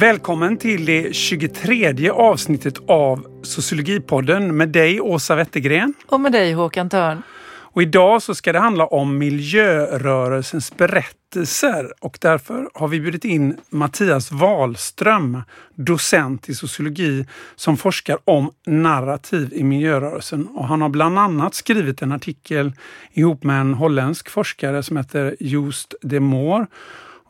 Välkommen till det 23 avsnittet av Sociologipodden med dig Åsa Wettergren. Och med dig Håkan Törn. Och idag så ska det handla om miljörörelsens berättelser och därför har vi bjudit in Mattias Wahlström, docent i sociologi som forskar om narrativ i miljörörelsen. Och han har bland annat skrivit en artikel ihop med en holländsk forskare som heter Joost de Moor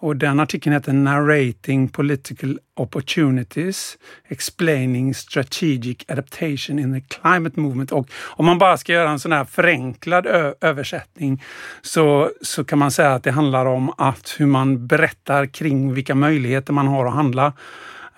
och den artikeln heter Narrating Political Opportunities Explaining Strategic Adaptation in the Climate Movement. Och om man bara ska göra en sån här förenklad översättning så, så kan man säga att det handlar om att hur man berättar kring vilka möjligheter man har att handla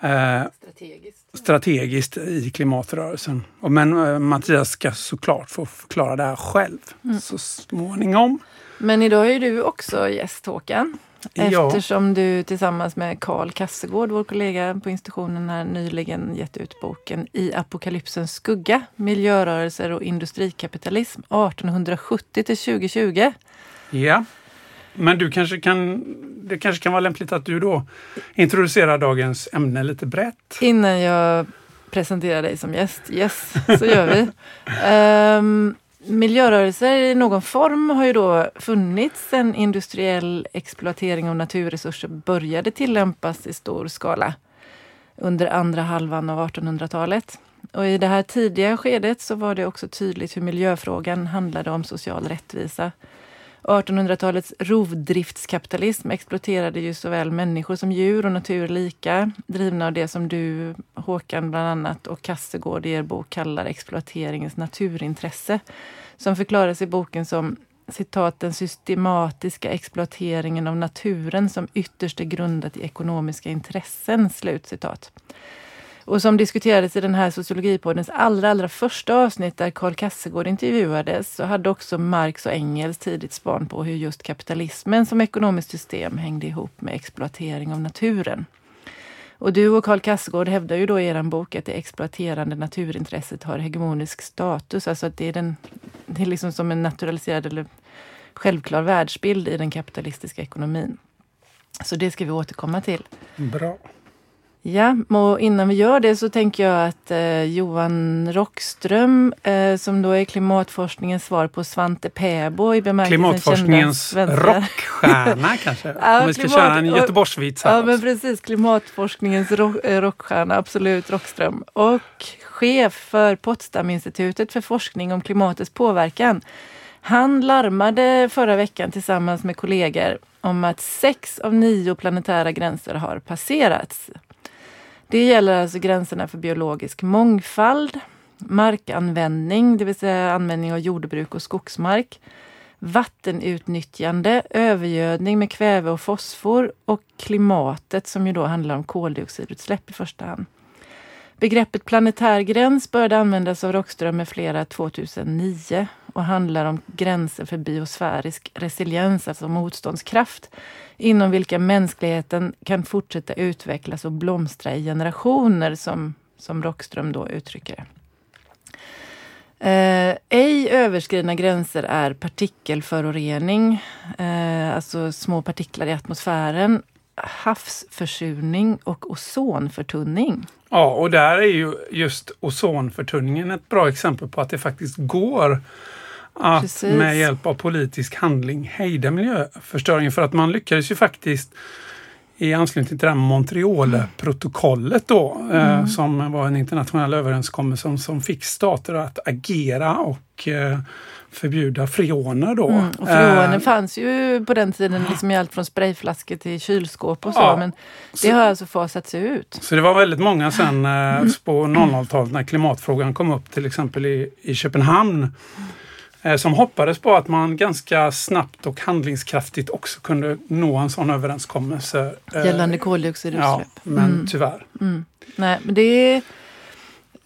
eh, strategiskt. strategiskt i klimatrörelsen. Men eh, Mattias ska såklart få förklara det här själv mm. så småningom. Men idag är du också gäst Håkan. Eftersom du tillsammans med Karl Kassegård, vår kollega på institutionen, här nyligen gett ut boken I apokalypsens skugga, miljörörelser och industrikapitalism 1870 till 2020. Ja, men du kanske kan, det kanske kan vara lämpligt att du då introducerar dagens ämne lite brett? Innan jag presenterar dig som gäst, yes, så gör vi. um, Miljörörelser i någon form har ju då funnits sedan industriell exploatering av naturresurser började tillämpas i stor skala under andra halvan av 1800-talet. Och i det här tidiga skedet så var det också tydligt hur miljöfrågan handlade om social rättvisa. 1800-talets rovdriftskapitalism exploaterade ju såväl människor som djur och natur lika, drivna av det som du, Håkan bland annat, och Kassegård i er bok kallar exploateringens naturintresse, som förklaras i boken som citat, den systematiska exploateringen av naturen som ytterst är grundat i ekonomiska intressen. Slut citat. Och som diskuterades i den här sociologipoddens allra, allra första avsnitt där Karl Kassegård intervjuades så hade också Marx och Engels tidigt span på hur just kapitalismen som ekonomiskt system hängde ihop med exploatering av naturen. Och du och Karl Kassegård hävdar ju då i er bok att det exploaterande naturintresset har hegemonisk status, alltså att det är, den, det är liksom som en naturaliserad eller självklar världsbild i den kapitalistiska ekonomin. Så det ska vi återkomma till. Bra. Ja, och innan vi gör det så tänker jag att eh, Johan Rockström, eh, som då är klimatforskningens svar på Svante Pääbo i bemärkelsen Klimatforskningens rockstjärna kanske? ja, Om vi ska klimat, köra en Göteborgsvits här. Ja, men precis. Klimatforskningens rock, eh, rockstjärna, absolut, Rockström. Och chef för Potsdaminstitutet för forskning om klimatets påverkan. Han larmade förra veckan tillsammans med kollegor om att sex av nio planetära gränser har passerats. Det gäller alltså gränserna för biologisk mångfald, markanvändning, det vill säga användning av jordbruk och skogsmark, vattenutnyttjande, övergödning med kväve och fosfor och klimatet som ju då handlar om koldioxidutsläpp i första hand. Begreppet planetär gräns började användas av Rockström med flera 2009 och handlar om gränser för biosfärisk resiliens, alltså motståndskraft, inom vilka mänskligheten kan fortsätta utvecklas och blomstra i generationer, som, som Rockström då uttrycker det. Eh, ej överskridna gränser är partikelförorening, eh, alltså små partiklar i atmosfären, havsförsurning och ozonförtunning. Ja, och där är ju just ozonförtunningen ett bra exempel på att det faktiskt går att Precis. med hjälp av politisk handling hejda miljöförstöringen. För att man lyckades ju faktiskt i anslutning till det här Montrealprotokollet då, eh, mm. som var en internationell överenskommelse som, som fick stater att agera och eh, förbjuda freoner då. Mm, och freoner eh, fanns ju på den tiden liksom i allt från sprayflaskor till kylskåp och så, ja, men det så, har alltså fasats ut. Så det var väldigt många sen eh, mm. på 00-talet när klimatfrågan kom upp till exempel i, i Köpenhamn eh, som hoppades på att man ganska snabbt och handlingskraftigt också kunde nå en sån överenskommelse. Eh, Gällande koldioxidutsläpp. Ja, men mm. tyvärr. Mm. Nej, men det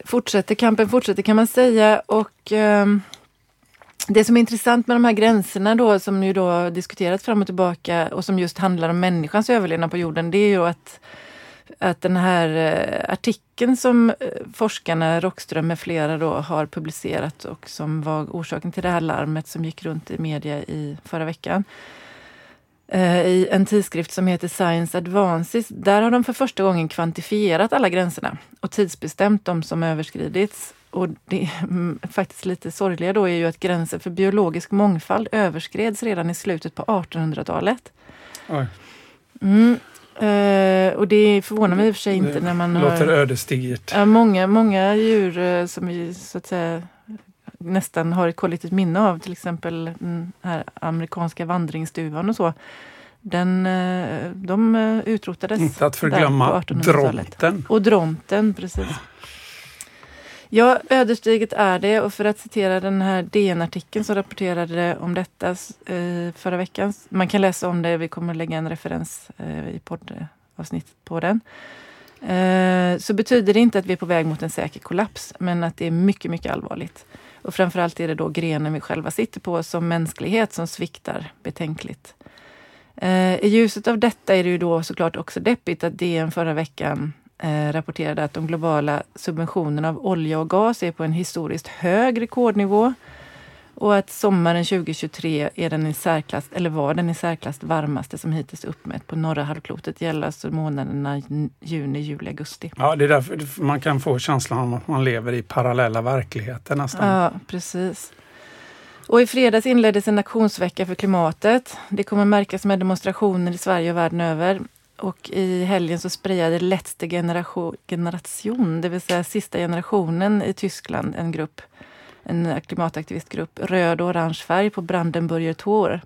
fortsätter, kampen fortsätter kan man säga och um, det som är intressant med de här gränserna då som ju då diskuterats fram och tillbaka och som just handlar om människans överlevnad på jorden, det är ju att, att den här eh, artikeln som eh, forskarna Rockström med flera då har publicerat och som var orsaken till det här larmet som gick runt i media i förra veckan. eh, i en tidskrift som heter Science Advances. Där har de för första gången kvantifierat alla gränserna och tidsbestämt de som överskridits. Och det mm, faktiskt lite sorgliga då är ju att gränsen för biologisk mångfald överskreds redan i slutet på 1800-talet. Mm. Uh, och det förvånar mig i och för sig inte när man låter har... ödesdigert. Uh, många, många djur uh, som vi så att säga nästan har ett kollektivt minne av, till exempel den här amerikanska vandringsduvan och så. Den, uh, de utrotades. Inte att förglömma dronten. Och dronten, precis. Ja, ödesdigert är det och för att citera den här DN-artikeln som rapporterade om detta eh, förra veckan. Man kan läsa om det, vi kommer lägga en referens eh, i poddavsnittet på den. Eh, så betyder det inte att vi är på väg mot en säker kollaps, men att det är mycket, mycket allvarligt. Och framförallt är det då grenen vi själva sitter på som mänsklighet som sviktar betänkligt. Eh, I ljuset av detta är det ju då såklart också deppigt att DN förra veckan eh, rapporterade att de globala subventionerna av olja och gas är på en historiskt hög rekordnivå och att sommaren 2023 är den i särklass, eller var den i särklass varmaste som hittills uppmätt på norra halvklotet. Gäller alltså månaderna juni, juli, augusti. Ja, det är därför man kan få känslan av att man lever i parallella verkligheter nästan. Ja, precis. Och i fredags inleddes en aktionsvecka för klimatet. Det kommer märkas med demonstrationer i Sverige och världen över. Och i helgen så sprayade Letzte generation, generation, det vill säga sista generationen i Tyskland, en grupp, en klimataktivistgrupp, röd och orange färg på Brandenburger Tor.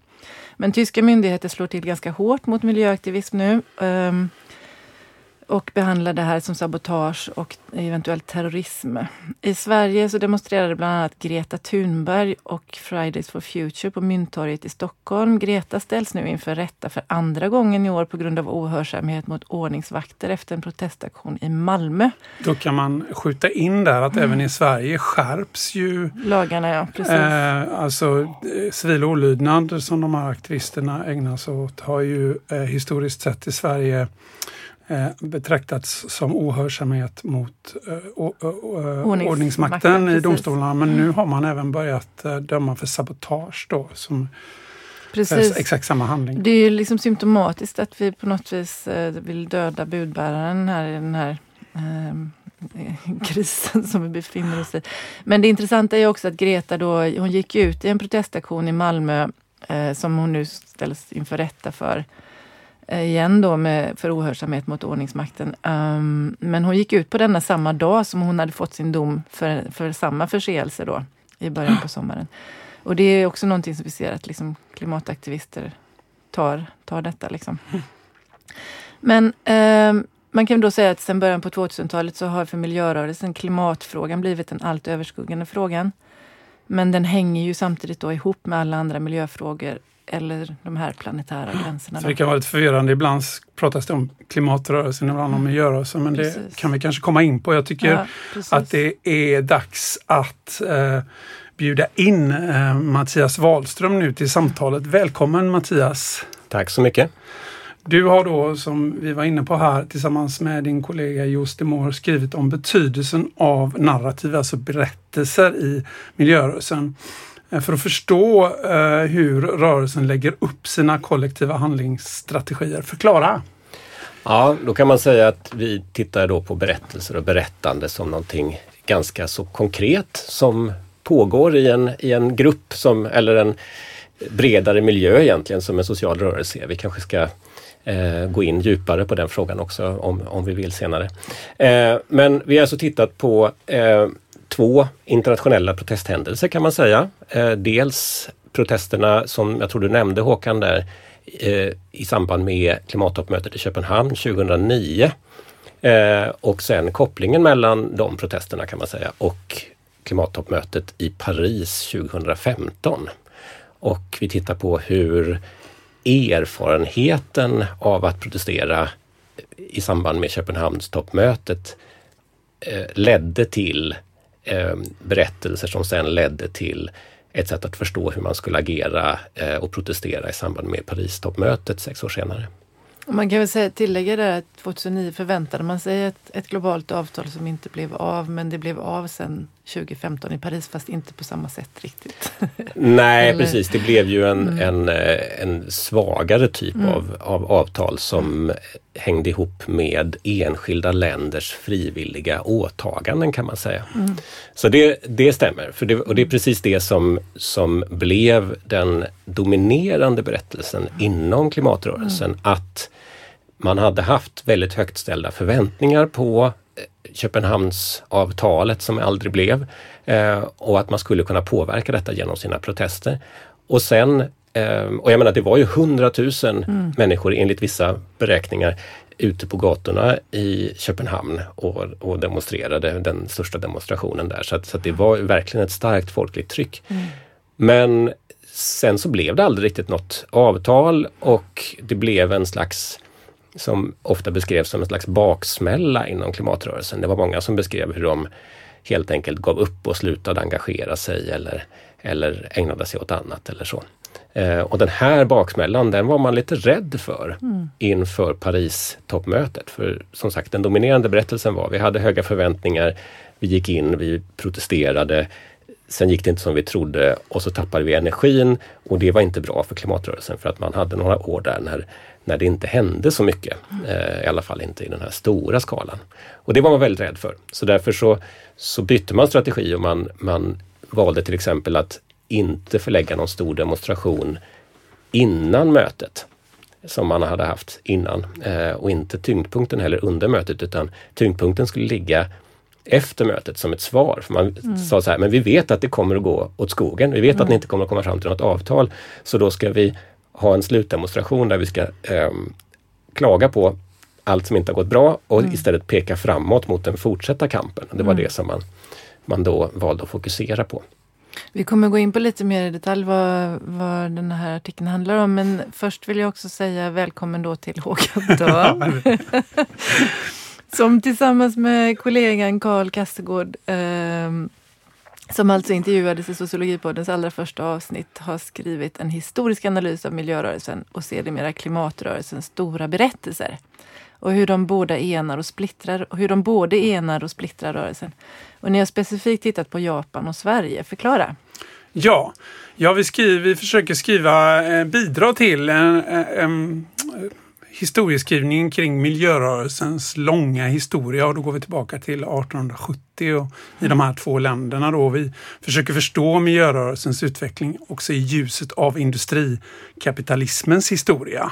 Men tyska myndigheter slår till ganska hårt mot miljöaktivism nu. Um, och behandlar det här som sabotage och eventuellt terrorism. I Sverige så demonstrerade bland annat Greta Thunberg och Fridays for Future på Mynttorget i Stockholm. Greta ställs nu inför rätta för andra gången i år på grund av ohörsamhet mot ordningsvakter efter en protestaktion i Malmö. Då kan man skjuta in där att mm. även i Sverige skärps ju lagarna. Ja, precis. Eh, alltså eh, civil olydnad som de här aktivisterna ägnar sig åt har ju eh, historiskt sett i Sverige betraktats som ohörsamhet mot eh, o, o, ordningsmakten i domstolarna. Men nu har man även börjat eh, döma för sabotage då som Precis. exakt samma handling. Det är liksom symptomatiskt att vi på något vis eh, vill döda budbäraren här i den här eh, krisen som vi befinner oss i. Men det intressanta är också att Greta då, hon gick ut i en protestaktion i Malmö eh, som hon nu ställs inför rätta för. Eh, igen då med, för ohörsamhet mot ordningsmakten. Um, men hon gick ut på denna samma dag som hon hade fått sin dom för, för samma förseelse då i början på sommaren. Och det är också någonting som vi ser att liksom, klimataktivister tar, tar detta. Liksom. Men um, man kan då säga att sedan början på 2000-talet så har för miljörörelsen klimatfrågan blivit den allt överskuggande frågan. Men den hänger ju samtidigt då ihop med alla andra miljöfrågor eller de här planetära gränserna. Så det kan vara lite förvirrande. Ibland pratas det om klimatrörelsen, ibland om miljörörelsen. Men precis. det kan vi kanske komma in på. Jag tycker ja, att det är dags att eh, bjuda in eh, Mattias Wahlström nu till samtalet. Välkommen Mattias! Tack så mycket! Du har då, som vi var inne på här, tillsammans med din kollega Jos Demore skrivit om betydelsen av narrativ, alltså berättelser i miljörörelsen. Eh, för att förstå eh, hur rörelsen lägger upp sina kollektiva handlingsstrategier. Förklara! Ja, då kan man säga att vi tittar då på berättelser och berättande som någonting ganska så konkret som pågår i en, i en grupp som, eller en bredare miljö egentligen som en social rörelse Vi kanske ska eh, gå in djupare på den frågan också om, om vi vill senare. Eh, men vi har alltså tittat på eh, två internationella protesthändelser kan man säga. Eh, dels protesterna som jag tror du nämnde Håkan där eh, i samband med klimattoppmötet i Köpenhamn 2009. Eh, och sen kopplingen mellan de protesterna kan man säga och klimattoppmötet i Paris 2015. Och vi tittar på hur erfarenheten av att protestera i samband med Köpenhamnstoppmötet ledde till eh, berättelser som sen ledde till ett sätt att förstå hur man skulle agera eh, och protestera i samband med Paris-toppmötet sex år senare. Man kan väl säga, tillägga det att 2009 förväntade man sig ett, ett, globalt avtal som inte blev av men det blev av sen 2015 i Paris fast inte på samma sätt riktigt. Nej, Eller? precis. Det blev ju en, en, eh, en svagare typ av, av avtal som hängde ihop med enskilda länders frivilliga åtaganden kan man säga. Så det, det stämmer. För det, och det är precis det som, som blev den dominerande berättelsen inom klimatrörelsen. Att man hade haft väldigt högt ställda förväntningar på Köpenhamnsavtalet som aldrig blev eh, och att man skulle kunna påverka detta genom sina protester. Och sen, eh, och jag menar det var ju hundratusen människor enligt vissa beräkningar ute på gatorna i Köpenhamn och, och demonstrerade, den största demonstrationen där. Så, att, så att det var verkligen ett starkt folkligt tryck. Men sen så blev det aldrig riktigt något avtal och det blev en slags som ofta beskrevs som en slags baksmälla inom klimatrörelsen. Det var många som beskrev hur de helt enkelt gav upp och slutade engagera sig eller, eller ägnade sig åt annat eller så. Eh, och den här baksmällan den var man lite rädd för inför Paris-toppmötet. För som sagt den dominerande berättelsen var vi hade höga förväntningar, vi gick in, vi protesterade, Sen gick det inte som vi trodde och så tappade vi energin och det var inte bra för klimatrörelsen för att man hade några år där när, när det inte hände så mycket. Eh, I alla fall inte i den här stora skalan. Och det var man väldigt rädd för. Så därför så, så bytte man strategi och man, man valde till exempel att inte förlägga någon stor demonstration innan mötet som man hade haft innan eh, och inte tyngdpunkten heller under mötet utan tyngdpunkten skulle ligga efter mötet som ett svar. För man sa så här, men vi vet att det kommer att gå åt skogen. Vi vet att ni inte kommer att komma fram till något avtal. Så då ska vi ha en slutdemonstration där vi ska ehm, klaga på allt som inte har gått bra och istället peka framåt mot den fortsatta kampen. Det var det som man, man då valde att fokusera på. Vi kommer gå in på lite mer i detalj vad, vad den här artikeln handlar om. Men först vill jag också säga välkommen då till Håkan Dahl. som tillsammans med kollegan Carl Kastegård eh, som alltså intervjuades i Sociologipoddens allra första avsnitt har skrivit en historisk analys av miljörörelsen och sedermera klimatrörelsens stora berättelser. Och hur de båda enar och splittrar och hur de både enar och splittrar rörelsen. Och ni har specifikt tittat på Japan och Sverige. Förklara. Ja, ja vi, skriver, vi försöker skriva, eh, bidra till en, en, en historieskrivning kring miljörörelsens långa historia och då går vi tillbaka till 1870 och i de här två länderna då. Vi försöker förstå miljörörelsens utveckling också i ljuset av industrikapitalismens historia.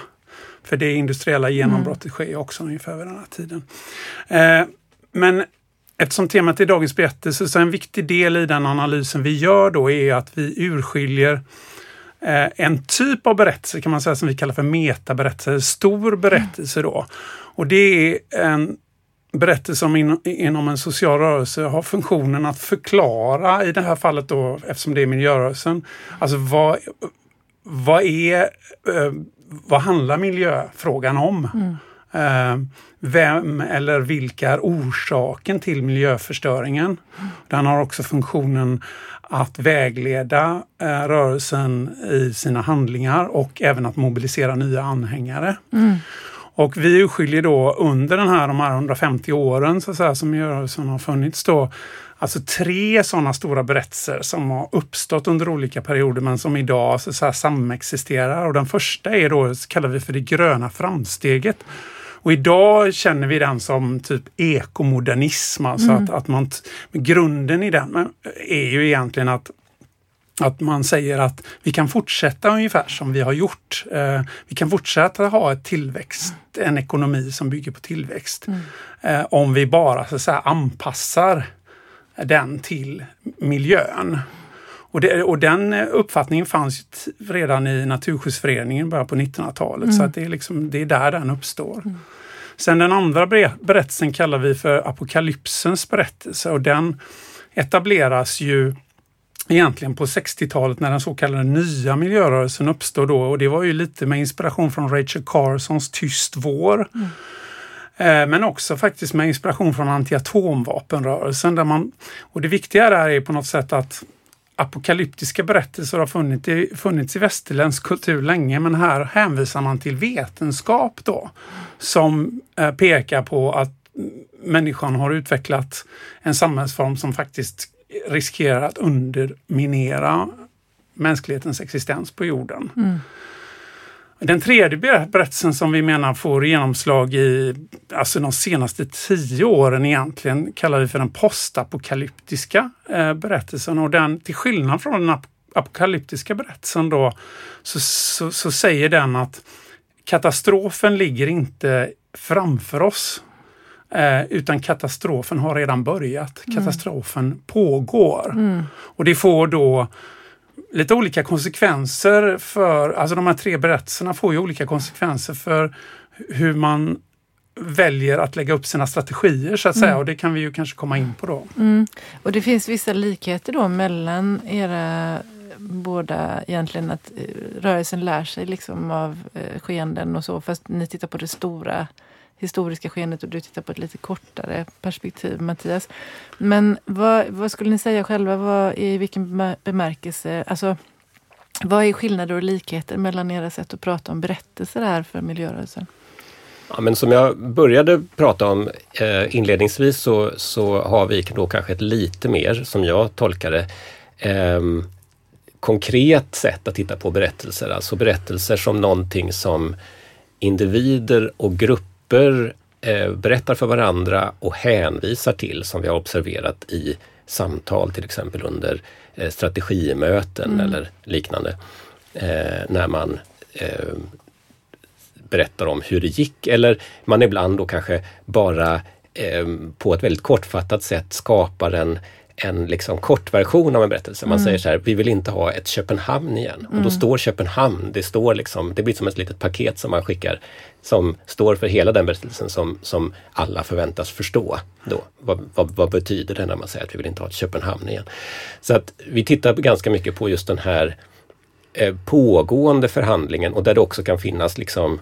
För det industriella genombrottet sker ju också ungefär vid den här tiden. Eh, men Eftersom temat är dagens berättelse så en viktig del i den analysen vi gör då är att vi urskiljer Eh, en typ av berättelse kan man säga som vi kallar för metaberättelse, stor berättelse då. Och det är en berättelse som in, inom en social rörelse har funktionen att förklara, i det här fallet då eftersom det är miljörörelsen, alltså vad, vad är, eh, vad handlar miljöfrågan om? Mm vem eller vilka är orsaken till miljöförstöringen? Den har också funktionen att vägleda eh, rörelsen i sina handlingar och även att mobilisera nya anhängare. Och vi urskiljer då under den här, de här 150 åren så att säga, som miljörörelsen har funnits då, alltså tre sådana stora berättelser som har uppstått under olika perioder men som idag så att säga, samexisterar. Och den första är då, kallar vi för det gröna framsteget. Och idag känner vi den som typ ekomodernism, alltså att, att man, grunden i den är ju egentligen att att man säger att vi kan fortsätta ungefär som vi har gjort. Eh, vi kan fortsätta ha ett tillväxt, en ekonomi som bygger på tillväxt. Eh, om vi bara så att säga, anpassar den till miljön. Och, det, och den uppfattningen fanns redan i Naturskyddsföreningen bara på 1900-talet. Så att det, är liksom, det är där den uppstår. Sen den andra berättelsen kallar vi för apokalypsens berättelse och den etableras ju egentligen på 60-talet när den så kallade nya miljörörelsen uppstår då och det var ju lite med inspiration från Rachel Carsons Tyst vår. Mm. Men också faktiskt med inspiration från antiatomvapenrörelsen. Där man, och det viktiga där är på något sätt att apokalyptiska berättelser har funnits i, funnits i västerländsk kultur länge men här hänvisar man till vetenskap då som eh, pekar på att människan har utvecklat en samhällsform som faktiskt riskerar att underminera mänsklighetens existens på jorden. Mm. Den tredje berättelsen som vi menar får genomslag i alltså de senaste tio åren egentligen kallar vi för den postapokalyptiska eh, berättelsen och den till skillnad från den apokalyptiska berättelsen då så, så, så säger den att katastrofen ligger inte framför oss eh, utan katastrofen har redan börjat. Mm. Katastrofen pågår. Mm. Och det får då lite olika konsekvenser för, alltså de här tre berättelserna får ju olika konsekvenser för hur man väljer att lägga upp sina strategier så att säga mm. och det kan vi ju kanske komma in på då. Mm. Och det finns vissa likheter då mellan era båda egentligen att eh, rörelsen lär sig liksom av eh, skeenden och så fast ni tittar på det stora historiska skeendet och du tittar på ett lite kortare perspektiv, Mattias. Men vad, vad skulle ni säga själva, vad, i vilken bemärkelse, alltså vad är skillnader och likheter mellan era sätt att prata om berättelser här för miljörörelsen? Ja, men som jag började prata om eh, inledningsvis så, så har vi då kanske ett lite mer, som jag tolkar det, eh, konkret sätt att titta på berättelser. Alltså berättelser som någonting som individer och grupper grupper eh, berättar för varandra och hänvisar till, som vi har observerat i samtal till exempel under eh, strategimöten mm. eller liknande. Eh, när man berättar om hur det gick eller man ibland då kanske bara på ett väldigt kortfattat sätt skapar en en liksom kortversion av en berättelse. Man mm. säger så här, vi vill inte ha ett Köpenhamn igen. Mm. Och då står Köpenhamn, det står liksom, det blir som ett litet paket som man skickar som står för hela den berättelsen som, som alla förväntas förstå. Då. Vad, vad, vad, betyder det när man säger att vi vill inte ha ett Köpenhamn igen? Så att vi tittar ganska mycket på just den här eh, pågående förhandlingen och där det också kan finnas liksom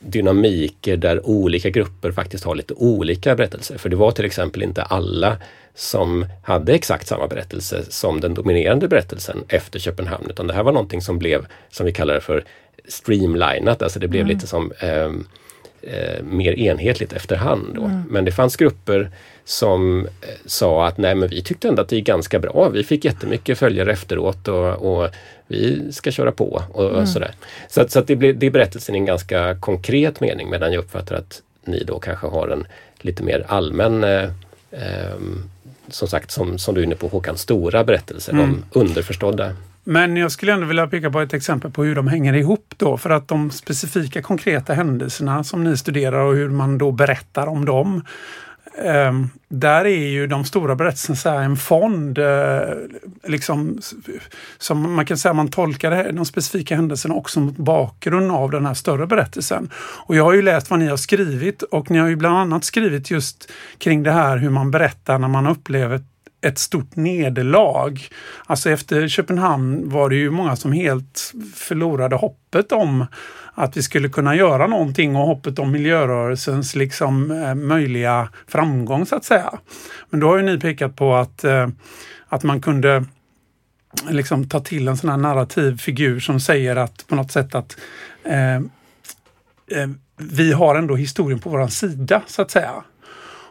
dynamiker där olika grupper faktiskt har lite olika berättelser. För det var till exempel inte alla som hade exakt samma berättelse som den dominerande berättelsen efter Köpenhamn, utan det här var någonting som blev, som vi kallar det för, streamlinat, alltså det blev mm. lite som eh, eh, mer enhetligt efterhand. Då. Mm. Men det fanns grupper som eh, sa att nej men vi tyckte ändå att det gick ganska bra. Vi fick jättemycket följare efteråt och, och vi ska köra på och, mm. sådär. Så, att, så att det, blir, det är berättelsen i en ganska konkret mening medan jag uppfattar att ni då kanske har en lite mer allmän eh, eh, som sagt, som, som du är inne på Håkan, stora berättelser, mm. de underförstådda. Men jag skulle ändå vilja peka på ett exempel på hur de hänger ihop då för att de specifika konkreta händelserna som ni studerar och hur man då berättar om dem Um, där är ju de stora berättelserna en fond, uh, liksom, som man kan säga man tolkar de specifika händelserna också mot bakgrund av den här större berättelsen. Och jag har ju läst vad ni har skrivit och ni har ju bland annat skrivit just kring det här hur man berättar när man upplever ett stort nederlag. Alltså efter Köpenhamn var det ju många som helt förlorade hoppet om att vi skulle kunna göra någonting och hoppet om miljörörelsens liksom eh, möjliga framgång så att säga. Men då har ju ni pekat på att, eh, att man kunde liksom ta till en sån här narrativ figur som säger att på något sätt att eh, eh, vi har ändå historien på vår sida så att säga.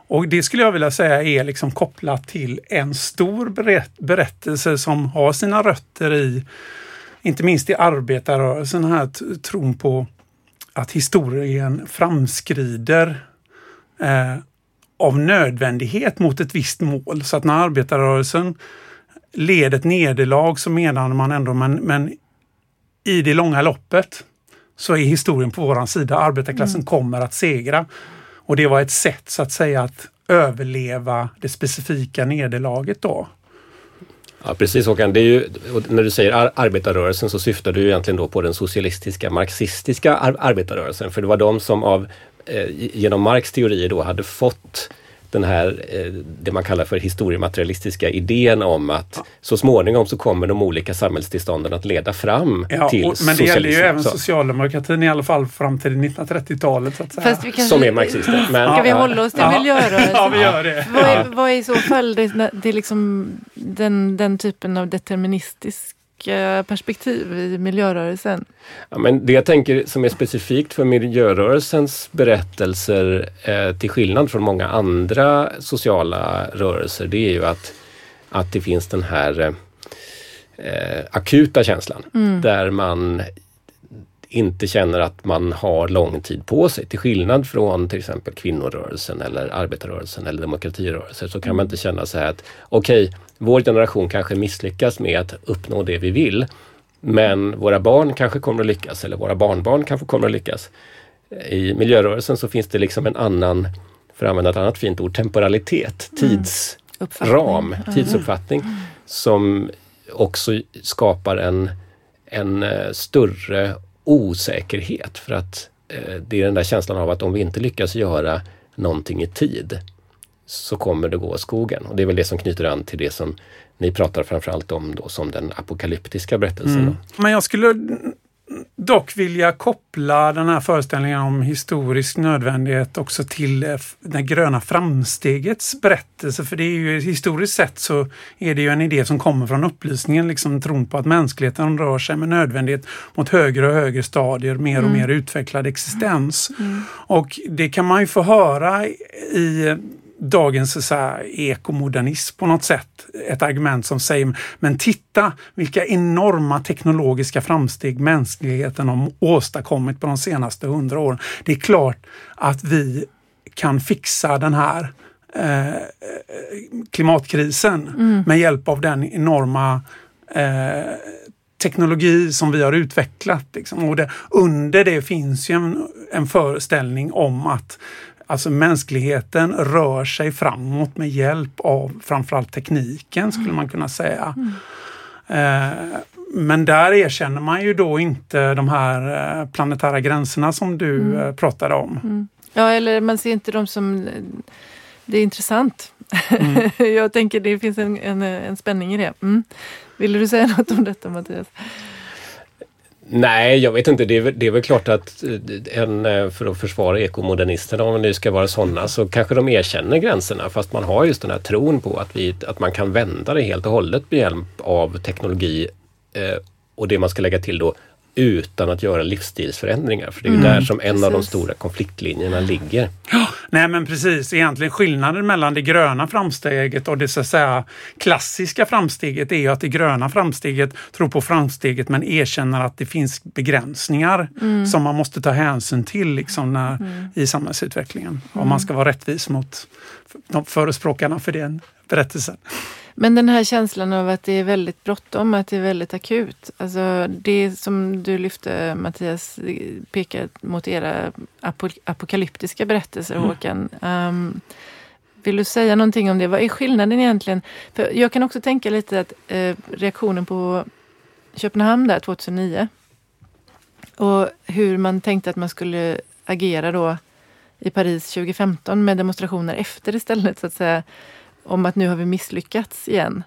Och det skulle jag vilja säga är liksom kopplat till en stor berättelse som har sina rötter i, inte minst i arbetarrörelsen, här tron på att historien framskrider eh, av nödvändighet mot ett visst mål. Så att när arbetarrörelsen led ett nederlag så menade man ändå, men, men i det långa loppet så är historien på våran sida. Arbetarklassen mm. kommer att segra. Och det var ett sätt så att säga att överleva det specifika nederlaget då. Ja precis Håkan, det är ju, när du säger ar arbetarrörelsen så syftar du egentligen då på den socialistiska marxistiska ar arbetarrörelsen. För det var de som av, eh, genom Marx teorier då hade fått den här, eh, det man kallar för historiematerialistiska idén om att ja. så småningom så kommer de olika samhällstillstånden att leda fram ja, till och, Men det gäller ju även socialdemokratin i alla fall fram till 1930-talet. Så att säga. Fast vi kanske, som är marxister. Men, ska vi hålla oss till ja. miljörörelsen? ja, vi gör det. Vad är, vad är i så fall det, det är liksom den, den typen av deterministisk perspektiv i miljörörelsen? Ja, men det jag tänker som är specifikt för miljörörelsens berättelser eh, till skillnad från många andra sociala rörelser, det är ju att, att det finns den här eh, akuta känslan. Mm. Där man inte känner att man har lång tid på sig. Till skillnad från till exempel kvinnorörelsen eller arbetarrörelsen eller demokratirörelser så kan man inte känna så här att okej, okay, vår generation kanske misslyckas med att uppnå det vi vill. Men våra barn kanske kommer att lyckas eller våra barnbarn kanske kommer att lyckas. I miljörörelsen så finns det liksom en annan, för att använda ett annat fint ord, temporalitet, tidsram, mm. tidsuppfattning som också skapar en, en eh, större osäkerhet för att eh, det är den där känslan av att om vi inte lyckas göra någonting i tid så kommer det gå åt skogen. Och det är väl det som knyter an till det som ni pratar framförallt om då som den apokalyptiska berättelsen. Mm. Men jag skulle dock vilja koppla den här föreställningen om historisk nödvändighet också till eh, det gröna framstegets berättelse. För det är ju historiskt sett så är det ju en idé som kommer från upplysningen, liksom tron på att mänskligheten rör sig med nödvändighet mot högre och högre stadier, mer och mm. mer utvecklad existens. Mm. Och det kan man ju få höra i dagens så här, ekomodernism på något sätt. Ett argument som säger, men titta vilka enorma teknologiska framsteg mänskligheten har åstadkommit på de senaste hundra åren. Det är klart att vi kan fixa den här eh, klimatkrisen mm. med hjälp av den enorma eh, teknologi som vi har utvecklat. Liksom. Och det, under det finns ju en, en föreställning om att Alltså mänskligheten rör sig framåt med hjälp av framförallt tekniken skulle man kunna säga. Mm. Eh, men där erkänner man ju då inte de här eh, planetära gränserna som du mm. Eh, pratade om. Mm. Ja, eller man ser inte dem som... Det är intressant. Mm. Jag tänker det finns en, en, en spänning i det. Mm. Vill du säga något om detta Mattias? Nej, jag vet inte. Det är, det är väl klart att eh, en, eh, för att försvara ekomodernisterna, om det nu ska vara sådana, så kanske de erkänner gränserna fast man har just den här tron på att, vi, att man kan vända det helt och hållet med hjälp av teknologi eh, och det man ska lägga till då utan att göra livsstilsförändringar. För det är mm, där som en precis. av de stora konfliktlinjerna ligger. Ja, nej men precis, egentligen skillnaden mellan det gröna framsteget och det så att säga klassiska framsteget är ju att det gröna framsteget tror på framsteget men erkänner att det finns begränsningar mm. som man måste ta hänsyn till liksom när, mm. i samhällsutvecklingen. Om man ska vara rättvis mot de förespråkarna för den berättelsen. Men den här känslan av att det är väldigt bråttom, att det är väldigt akut. Alltså det som du lyfte Mattias, pekar mot era apokalyptiska berättelser mm. Håkan. Um, vill du säga någonting om det? Vad är skillnaden egentligen? För jag kan också tänka lite att eh, reaktionen på Köpenhamn där 2009 och hur man tänkte att man skulle agera då i Paris 2015 med demonstrationer efter istället så att säga om att nu har vi misslyckats igen.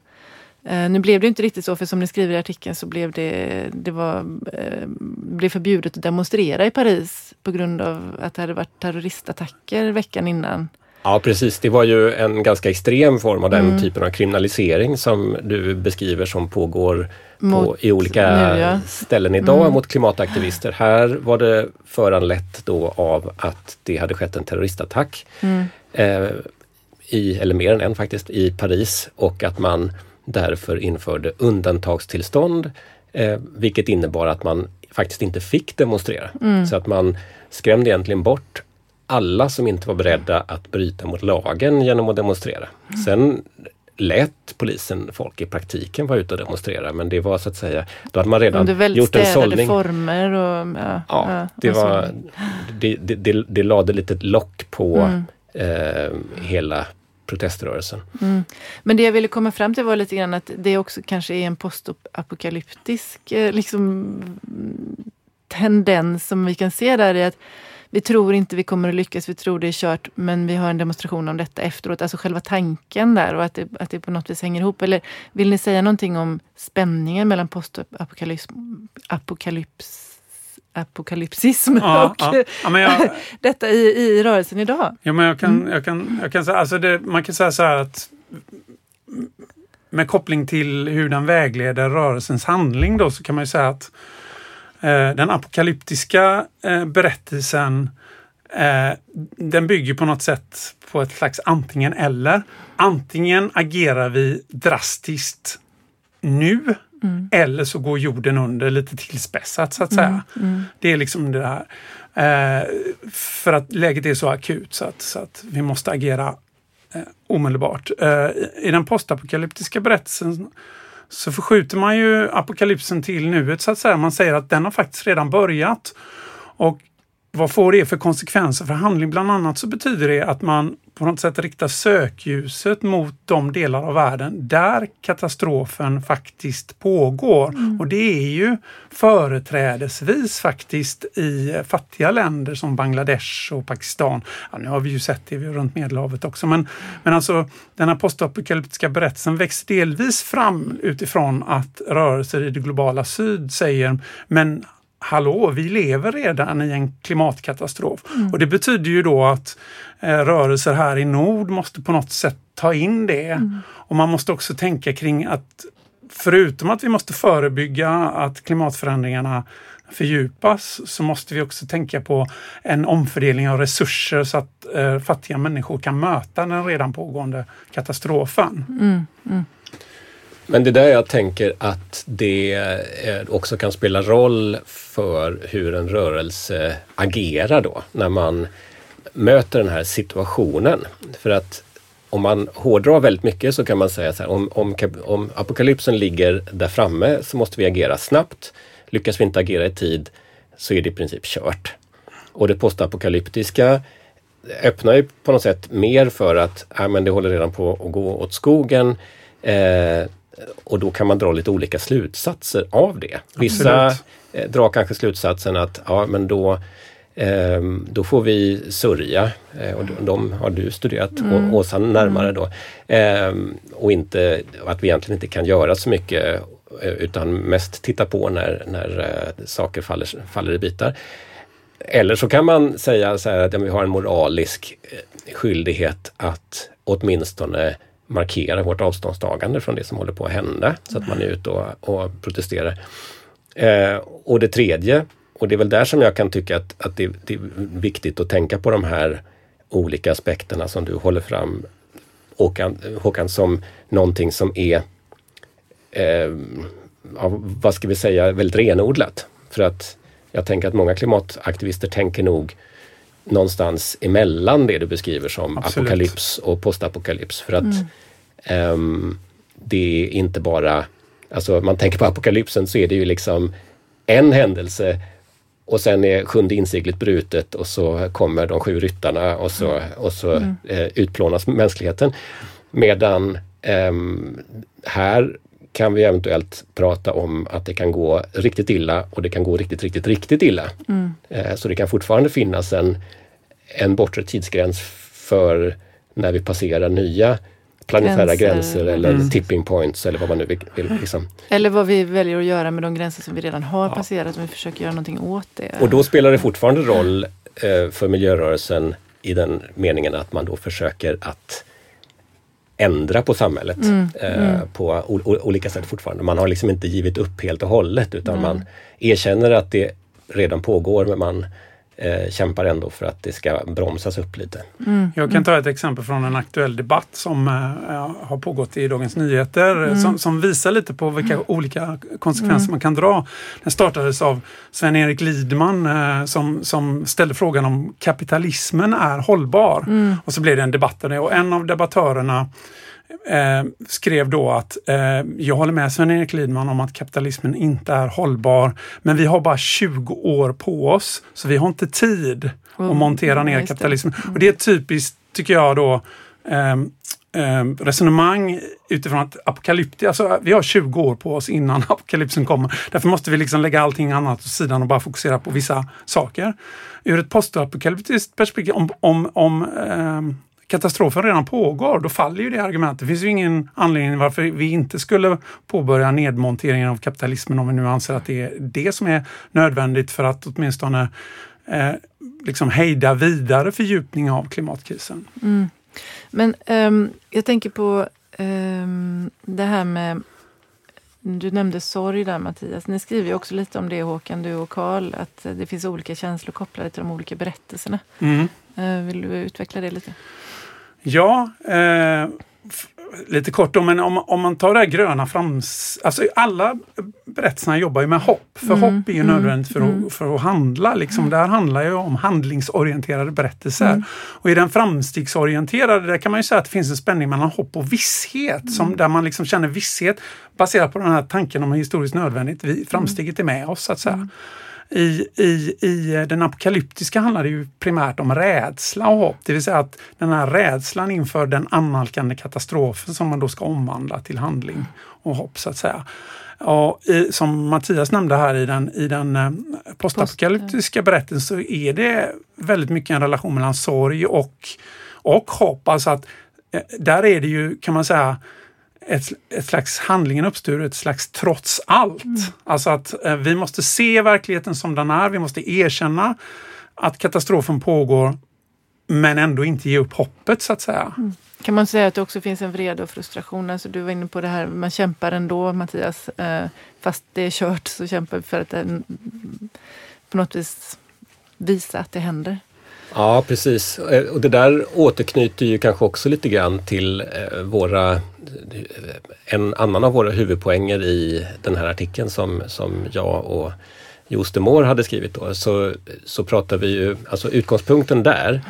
Eh, nu blev det inte riktigt så, för som ni skriver i artikeln så blev det, det var, eh, blev förbjudet att demonstrera i Paris på grund av att det hade varit terroristattacker veckan innan. Ja precis, det var ju en ganska extrem form av den mm. typen av kriminalisering som du beskriver som pågår mot, på, i olika nu, ja. ställen idag mm. mot klimataktivister. Här var det föranlett då av att det hade skett en terroristattack. Mm. Eh, i, eller mer än en faktiskt, i Paris och att man därför införde undantagstillstånd eh, vilket innebar att man faktiskt inte fick demonstrera. Mm. Så att man skrämde egentligen bort alla som inte var beredda att bryta mot lagen genom att demonstrera. Sen lät polisen folk i praktiken vara ute och demonstrera men det var så att säga, då hade man redan gjort en sållning. former och ja, ja, det var det, det, det, det lade lite lock på mm eh, hela proteströrelsen. Mm. Men det jag ville komma fram till var lite grann att det också kanske är en postapokalyptisk eh, liksom, tendens som vi kan se där i att vi tror inte vi kommer att lyckas, vi tror det är kört, men vi har en demonstration om detta efteråt. Alltså själva tanken där och att det, att det på något vis hänger ihop. Eller vill ni säga någonting om spänningen mellan postapokalyps apokalypsism ja, och ja. Ja, jag, detta i, i rörelsen idag. Ja, men jag kan, mm. jag kan, jag kan säga, alltså det, man kan säga så här att med koppling till hur den vägleder rörelsens handling då så kan man ju säga att den apokalyptiska eh, berättelsen eh, den bygger på något sätt på ett slags antingen eller. Antingen agerar vi drastiskt nu Mm. Eller så går jorden under lite tillspetsat så att säga. Mm. Mm. Det är liksom det här. Eh, för att läget är så akut så att, så att vi måste agera eh, omedelbart. Eh, I den postapokalyptiska berättelsen så förskjuter man ju apokalypsen till nuet så att säga. Man säger att den har faktiskt redan börjat. Och vad får det för konsekvenser för handling? Bland annat så betyder det att man på något sätt riktar sökljuset mot de delar av världen där katastrofen faktiskt pågår. Mm. Och det är ju företrädesvis faktiskt i fattiga länder som Bangladesh och Pakistan. Ja, nu har vi ju sett det runt Medelhavet också, men, men alltså den här postapokalyptiska berättelsen växer delvis fram utifrån att rörelser i det globala syd säger men hallå, vi lever redan i en klimatkatastrof. Mm. Och det betyder ju då att eh, rörelser här i nord måste på något sätt ta in det. Mm. Och man måste också tänka kring att förutom att vi måste förebygga att klimatförändringarna fördjupas så måste vi också tänka på en omfördelning av resurser så att eh, fattiga människor kan möta den redan pågående katastrofen. Mm, mm. Men det är där jag tänker att det eh, också kan spela roll för hur en rörelse agerar då när man möter den här situationen. För att om man hårdrar väldigt mycket så kan man säga så här, om, om, om apokalypsen ligger där framme så måste vi agera snabbt. Lyckas vi inte agera i tid så är det i princip kört. Och det postapokalyptiska öppnar ju på något sätt mer för att äh, men det håller redan på att gå åt skogen. Eh, och då kan man dra lite olika slutsatser av det. Vissa eh, drar kanske slutsatsen att ja men då eh, då får vi sörja eh, och de, de, har du studerat mm. Åsa närmare då. Eh, och inte, att vi egentligen inte kan göra så mycket eh, utan mest titta på när, när saker faller, faller i bitar. Eller så kan man säga så att ja, vi har en moralisk skyldighet att åtminstone markera vårt avståndstagande från det som håller på att hända så att man är ute och, och protesterar. Eh, och det tredje, och det är väl där som jag kan tycka att, att det, det, är viktigt att tänka på de här olika aspekterna som du håller fram Håkan, Håkan som någonting som är eh, vad ska vi säga, väldigt renodlat. För att jag tänker att många klimataktivister tänker nog någonstans emellan det du beskriver som Absolut. apokalyps och postapokalyps. För att mm. um, det är inte bara, alltså man tänker på apokalypsen så är det ju liksom en händelse och sen är sjunde inseglet brutet och så kommer de sju ryttarna och så, mm. och så mm. eh, utplånas mänskligheten. Medan um, här kan vi eventuellt prata om att det kan gå riktigt illa och det kan gå riktigt, riktigt, riktigt illa. Mm. Eh, så det kan fortfarande finnas en, en bortre tidsgräns för när vi passerar nya planetära gränser, gränser eller mm. tipping points eller vad man nu vill. Liksom. Eller vad vi väljer att göra med de gränser som vi redan har ja. passerat, om vi försöker göra någonting åt det. Och då spelar det fortfarande roll eh, för miljörörelsen i den meningen att man då försöker att ändra på samhället mm, eh, mm. på olika sätt fortfarande. Man har liksom inte givit upp helt och hållet utan mm. man erkänner att det redan pågår men man eh, kämpar ändå för att det ska bromsas upp lite. Mm. Jag kan ta ett exempel från en aktuell debatt som eh, har pågått i Dagens Nyheter mm. som, som, visar lite på vilka mm. olika konsekvenser man kan dra. Den startades av Sven-Erik Lidman eh, som, som ställde frågan om kapitalismen är hållbar. Och så blev det en debatt och en av debattörerna eh, skrev då att eh, jag håller med Sven-Erik Lidman om att kapitalismen inte är hållbar. Men vi har bara 20 år på oss så vi har inte tid mm. att montera ner kapitalismen. Mm. Och det är typiskt, tycker jag då, eh, resonemang utifrån att apokalypti, alltså vi har 20 år på oss innan apokalypsen kommer. Därför måste vi liksom lägga allting annat åt sidan och bara fokusera på vissa saker. Ur ett postapokalyptiskt perspektiv, om, om, om eh, katastrofen redan pågår, då faller ju det argumentet. Det finns ju ingen anledning varför vi inte skulle påbörja nedmonteringen av kapitalismen om vi nu anser att det är det som är nödvändigt för att åtminstone eh, liksom hejda vidare fördjupning av klimatkrisen. Mm. Men um, jag tänker på um, det här med du nämnde sorg där Mattias. Ni skriver ju också lite om det Håkan, du och Karl, att det finns olika känslor kopplade till de olika berättelserna. Mm. Uh, vill du utveckla det lite? Ja, eh, lite kort då, men om, om man tar det här gröna frams... Alltså alla berättelserna jobbar ju med hopp, för Mm, hopp är ju mm, nödvändigt för, mm. att, för att handla. Liksom. Det här handlar ju om handlingsorienterade berättelser. Och i den framstegsorienterade, där kan man ju säga att det finns en spänning mellan hopp och visshet, som, där man liksom känner visshet baserat på den här tanken om historiskt nödvändigt. Vi, framsteget är med oss, så att säga. I, i, I den apokalyptiska handlar det ju primärt om rädsla och hopp. Det vill säga att den här rädslan inför den annalkande katastrofen som man då ska omvandla till handling och hopp så att säga. Och i, som Mattias nämnde här i den, i den eh, postapokalyptiska berättelsen så är det väldigt mycket en relation mellan sorg och, och hopp. Alltså att eh, där är det ju, kan man säga, ett, ett slags handlingen uppstår ett slags trots allt. Alltså att eh, vi måste se verkligheten som den är. Vi måste erkänna att katastrofen pågår men ändå inte ge upp hoppet så att säga. Kan man säga att det också finns en vrede och frustration? Alltså du var inne på det här, man kämpar ändå Mattias. Eh, fast det är kört så kämpar vi för att eh, på något vis visa att det händer. Ja, precis. Eh, Och det där återknyter ju kanske också lite grann till eh, våra, en annan av våra huvudpoänger i den här artikeln som, som jag och Jos de Moor hade skrivit då. Så, så pratar vi ju, alltså utgångspunkten där,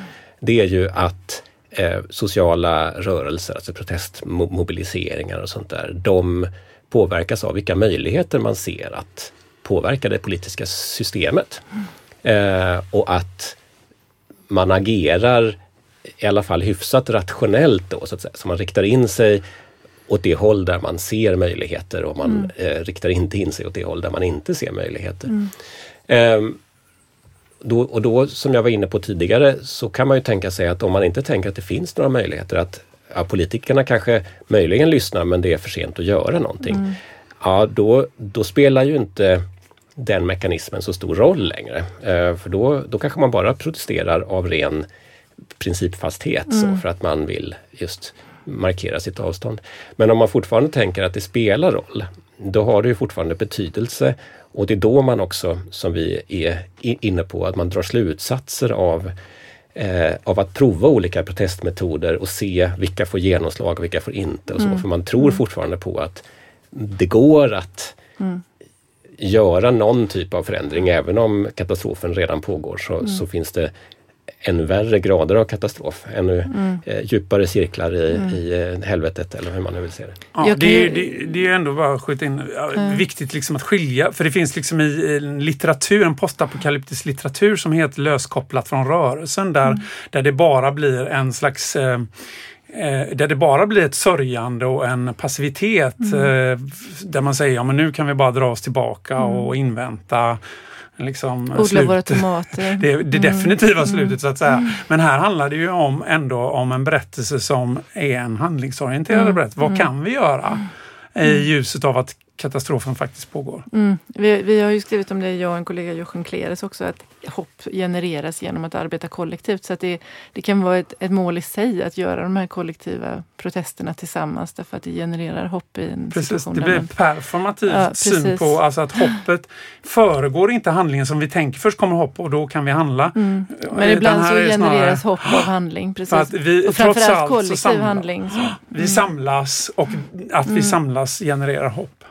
det är ju att eh, sociala rörelser, alltså protestmobiliseringar och sånt där, de påverkas av vilka möjligheter man ser att påverka det politiska systemet. Eh, och att man agerar i alla fall hyfsat rationellt då, så att säga. Så man riktar in sig åt det håll där man ser möjligheter och man eh, riktar inte in sig åt det håll där man inte ser möjligheter. Ehm, då, och då, som jag var inne på tidigare, så kan man ju tänka sig att om man inte tänker att det finns några möjligheter, att ja, politikerna kanske möjligen lyssnar men det är för sent att göra någonting. Ja, då, då spelar ju inte den mekanismen så stor roll längre. Eh, för då, då kanske man bara protesterar av ren principfasthet så för att man vill just markera sitt avstånd. Men om man fortfarande tänker att det spelar roll, då har det ju fortfarande betydelse och det är då man också, som vi är inne på, att man drar slutsatser av eh, av att prova olika protestmetoder och se vilka får genomslag och vilka får inte. och så. För man tror fortfarande på att det går att göra någon typ av förändring. Även om katastrofen redan pågår så, så finns det ännu värre grader av katastrof. Ännu eh, djupare cirklar i, i eh, helvetet eller hur man nu vill se det. Ja, det, är, det, det är ändå bara skjuta in, ja, viktigt liksom att skilja, för det finns liksom i en litteratur, en postapokalyptisk litteratur som är helt löskopplat från rörelsen där, där det bara blir en slags eh, där det bara blir ett sörjande och en passivitet eh, där man säger ja men nu kan vi bara dra oss tillbaka och invänta liksom, Odla slut. våra tomater. Det, det definitiva slutet så att säga. Men här handlar det ju om ändå om en berättelse som är en handlingsorienterad berättelse. Vad kan vi göra i ljuset av att katastrofen faktiskt pågår? Mm. Vi, vi har ju skrivit om det, jag och en kollega Jochen Kleres också, att hopp genereras genom att arbeta kollektivt. Så att det, det kan vara ett, ett mål i sig att göra de här kollektiva protesterna tillsammans därför att det genererar hopp i en Precis, situation. det blir performativt Ja, syn på alltså att hoppet föregår inte handlingen som vi tänker. Först kommer hopp och då kan vi handla. Mm. Utan Men ibland så det snarare genereras hopp av handling. Precis. Att vi, och trots framförallt kollektiv samlar- handling. Så. Vi samlas och att Mm. vi samlas genererar hopp.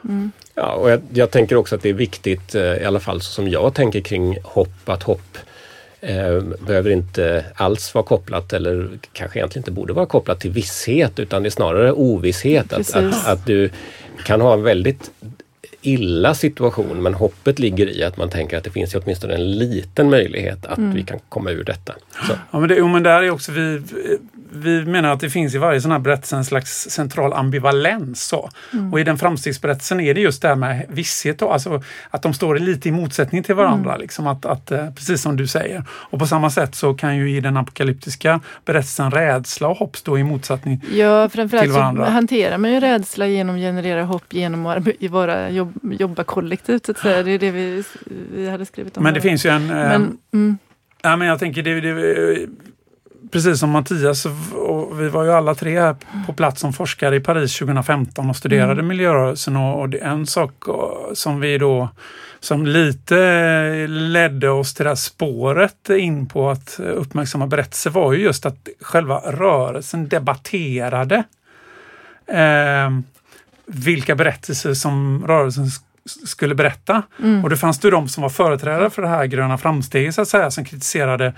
Ja, och jag, jag tänker också att det är viktigt, eh, i alla fall som jag tänker kring hopp, att hopp eh, behöver inte alls vara kopplat eller kanske egentligen inte borde vara kopplat till visshet utan det är snarare ovisshet. Att, att, att du kan ha en väldigt illa situation men hoppet ligger i att man tänker att det finns ju åtminstone en liten möjlighet att vi kan komma ur detta. Så, Ja, men, det, jo, men där är också vi, vi menar att det finns i varje sån här berättelse en slags central ambivalens. Så. Och i den framstegsberättelsen är det just det här med visshet, då, alltså att de står lite i motsättning till varandra. Liksom att, att, eh, precis som du säger. Och på samma sätt så kan ju i den apokalyptiska berättelsen rädsla och hopp stå i motsättning. Ja, framförallt till så varandra. hanterar man ju rädsla genom att generera hopp genom att vara jobb, jobba kollektivt. Så att säga. Det är det vi, vi hade skrivit om. Men det här. finns ju en... eh, Men, mm, Ja, men jag tänker det, det Precis som Mattias, och vi var ju alla tre här på plats som forskare i Paris 2015 och studerade Mm. miljörörelsen. Och, och det är en sak eh, som vi då, som lite ledde oss till det här spåret in på att uppmärksamma berättelser var ju just att själva rörelsen debatterade eh, vilka berättelser som rörelsen skulle berätta. Mm. Och det fanns det de som var företrädare för det här gröna framsteget så att säga, som kritiserade eh,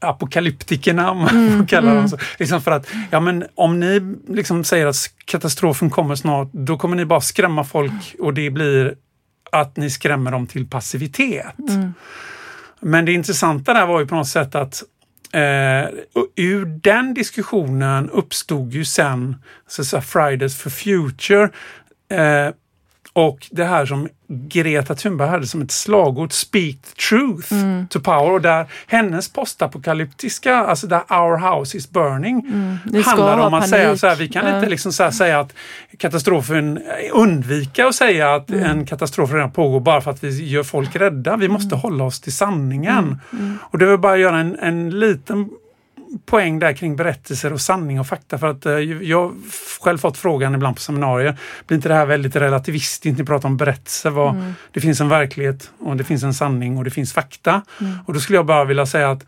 apokalyptikerna, om man mm, får kalla dem mm. så. Liksom för att, ja men om ni liksom säger att katastrofen kommer snart, då kommer ni bara skrämma folk och det blir att ni skrämmer dem till passivitet. Mm. Men det intressanta där var ju på något sätt att Eh, ur den diskussionen uppstod ju sen så, så Fridays for Future. Eh, och det här som Greta Thunberg hade som ett slagord, Speak the truth mm. to power. Och där hennes postapokalyptiska, alltså där Our house is burning, mm. handlar om att panik. säga så här, vi kan ja. inte liksom så säga att katastrofen, undvika att säga att mm. en katastrof redan pågår bara för att vi gör folk rädda. Vi måste mm. hålla oss till sanningen. Mm. Mm. Och det vill bara göra en, en liten poäng där kring berättelser och sanning och fakta. För att eh, jag har själv fått frågan ibland på seminarier. Blir inte det här väldigt relativistiskt? Ni pratar om berättelser. Vad, mm. Det finns en verklighet och det finns en sanning och det finns fakta. Mm. Och då skulle jag bara vilja säga att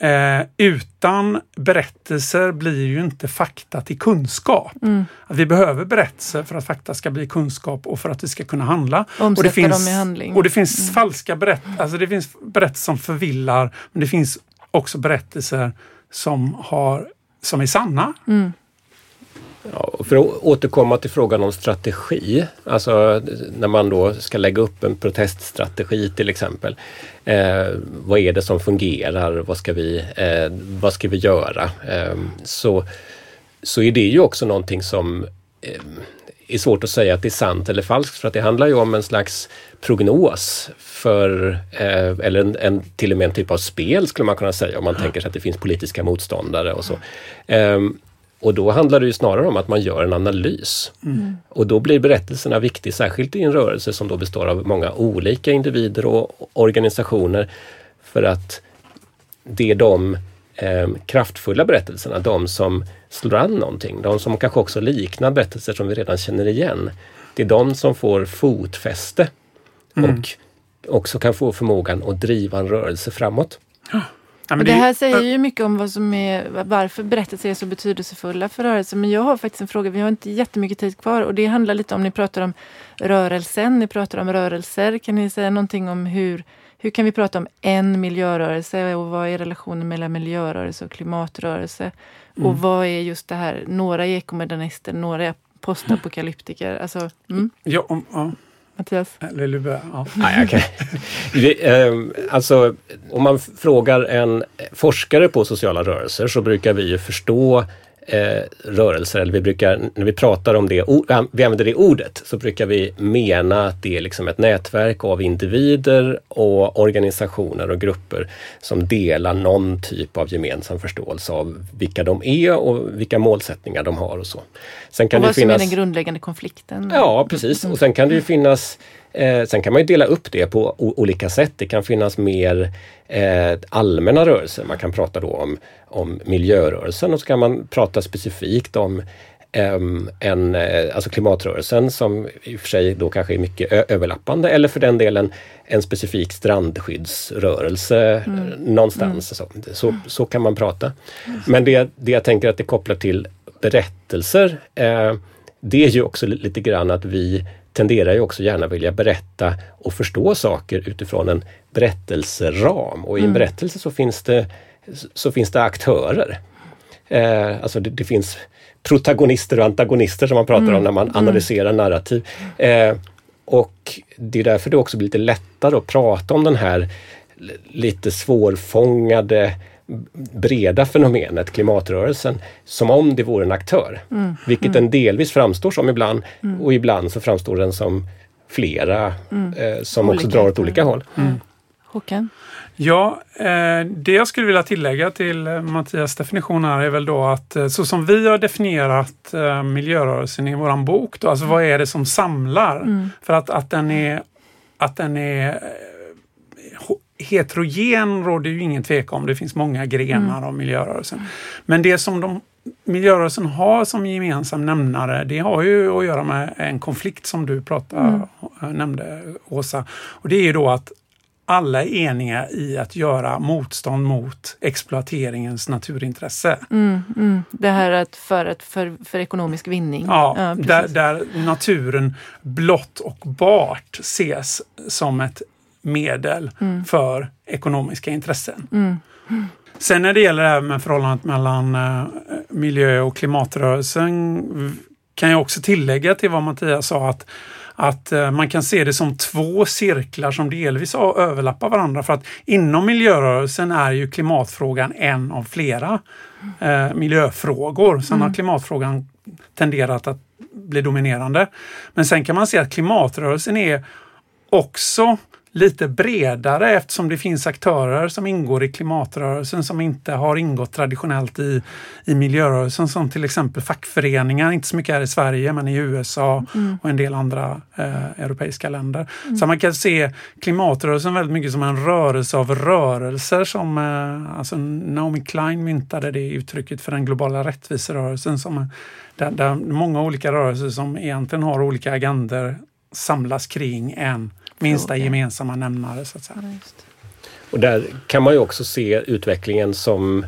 Eh, utan berättelser blir ju inte fakta till kunskap. Mm. vi behöver berättelser för att fakta ska bli kunskap och för att vi ska kunna handla. Omsätta och det finns, dem i handling. Och det finns mm. falska berättelser, alltså det finns berättelser som förvillar, men det finns också berättelser som, har, som är sanna. Mm. Ja, för att återkomma till frågan om strategi, alltså när man då ska lägga upp en proteststrategi till exempel. Eh, vad är det som fungerar? Vad ska vi, eh, vad ska vi göra? Eh, så, så är det ju också någonting som eh, är svårt att säga att det är sant eller falskt för att det handlar ju om en slags prognos för, eh, eller en, en, till och med en typ av spel skulle man kunna säga om man tänker sig att det finns politiska motståndare och så. Eh, och då handlar det ju snarare om att man gör en analys. Mm. Och då blir berättelserna viktiga, särskilt i en rörelse som då består av många olika individer och organisationer. För att det är de eh, kraftfulla berättelserna, de som slår an någonting, de som kanske också liknar berättelser som vi redan känner igen. Det är de som får fotfäste mm. och också kan få förmågan att driva en rörelse framåt. Ja, det, det, här säger ju mycket om vad som är, varför berättelser är så betydelsefulla för rörelsen. Men jag har faktiskt en fråga, vi har inte jättemycket tid kvar och det handlar lite om, ni pratar om rörelsen, ni pratar om rörelser. Kan ni säga någonting om hur, hur kan vi prata om en miljörörelse och vad är relationen mellan miljörörelse och klimatrörelse? Mm. Och vad är just det här, några är ekomodernister, några är postapokalyptiker. Alltså, mm. ja, om, ja. Mattias? Börja? Ja. Nej, okay. Vi, eh, alltså, om man frågar en forskare på sociala rörelser så brukar vi ju förstå eh, rörelser, eller vi brukar, när vi pratar om det, vi använder det ordet, så brukar vi mena att det är liksom ett nätverk av individer och organisationer och grupper som delar någon typ av gemensam förståelse av vilka de är och vilka målsättningar de har och så. Sen kan och vad det finnas, som är den grundläggande konflikten? Ja, precis. Och sen kan det ju finnas Eh, sen kan man ju dela upp det på olika sätt. Det kan finnas mer eh, allmänna rörelser. Man kan prata då om, om miljörörelsen och så kan man prata specifikt om en, eh, alltså klimatrörelsen som i och för sig då kanske är mycket överlappande eller för den delen en specifik strandskyddsrörelse mm. någonstans. Mm. Så, så, så, kan man prata. Men det, det jag tänker att det kopplar till berättelser eh, det är ju också lite grann att vi tenderar ju också gärna vilja berätta och förstå saker utifrån en berättelseram. Och i en mm. berättelse så finns det, så finns det aktörer. Eh, alltså det, det, finns protagonister och antagonister som man pratar mm. om när man mm. analyserar narrativ. Eh, och det är därför det också blir lite lättare att prata om den här lite svårfångade breda fenomenet klimatrörelsen som om det vore en aktör. Mm. Vilket mm. den delvis framstår som ibland mm. och ibland så framstår den som flera mm. eh, som olika. också drar åt olika håll. Mm. Håkan? Ja, eh, det jag skulle vilja tillägga till eh, Mattias definition här är väl då att eh, så som vi har definierat eh, miljörörelsen i våran bok, då, alltså vad är det som samlar? Mm. För att, att den är, att den är heterogen råder ju ingen tvekan om. Det finns många grenar mm. av miljörörelsen. Men det som de, miljörörelsen har som gemensam nämnare, det har ju att göra med en konflikt som du pratade, mm. nämnde Åsa. Och det är ju då att alla är eniga i att göra motstånd mot exploateringens naturintresse. Mm, mm. Det här att för, att för, för ekonomisk vinning. Ja, ja där, där naturen blott och bart ses som ett medel mm. för ekonomiska intressen. Mm. Sen när det gäller det här med förhållandet mellan eh, miljö och klimatrörelsen kan jag också tillägga till vad Mattias sa att att eh, man kan se det som två cirklar som delvis överlappar varandra för att inom miljörörelsen är ju klimatfrågan en av flera eh, miljöfrågor. Sen mm. har klimatfrågan tenderat att bli dominerande. Men sen kan man se att klimatrörelsen är också lite bredare eftersom det finns aktörer som ingår i klimatrörelsen som inte har ingått traditionellt i, i miljörörelsen som till exempel fackföreningar, inte så mycket här i Sverige men i USA mm. och en del andra eh, europeiska länder. Mm. Så man kan se klimatrörelsen väldigt mycket som en rörelse av rörelser som eh, alltså Naomi Klein myntade det uttrycket för den globala rättviserörelsen som där, där många olika rörelser som egentligen har olika agender samlas kring en minsta gemensamma nämnare. Så att säga. Och där kan man ju också se utvecklingen som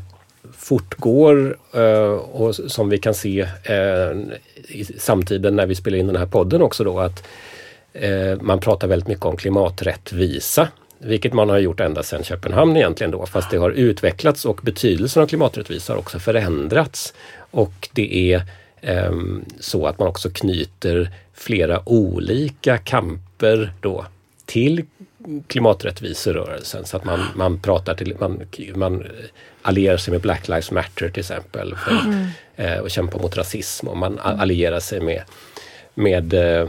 fortgår uh, och som vi kan se uh, i samtiden när vi spelar in den här podden också då att uh, man pratar väldigt mycket om klimaträttvisa. Vilket man har gjort ända sedan Köpenhamn egentligen då, fast det har utvecklats och betydelsen av klimaträttvisa har också förändrats. Och det är um, så att man också knyter flera olika kamper då till klimaträttviserörelsen så att man, man pratar till, man, man allierar sig med Black Lives Matter till exempel för, mm. eh, och kämpar mot rasism och man allierar sig med, med eh,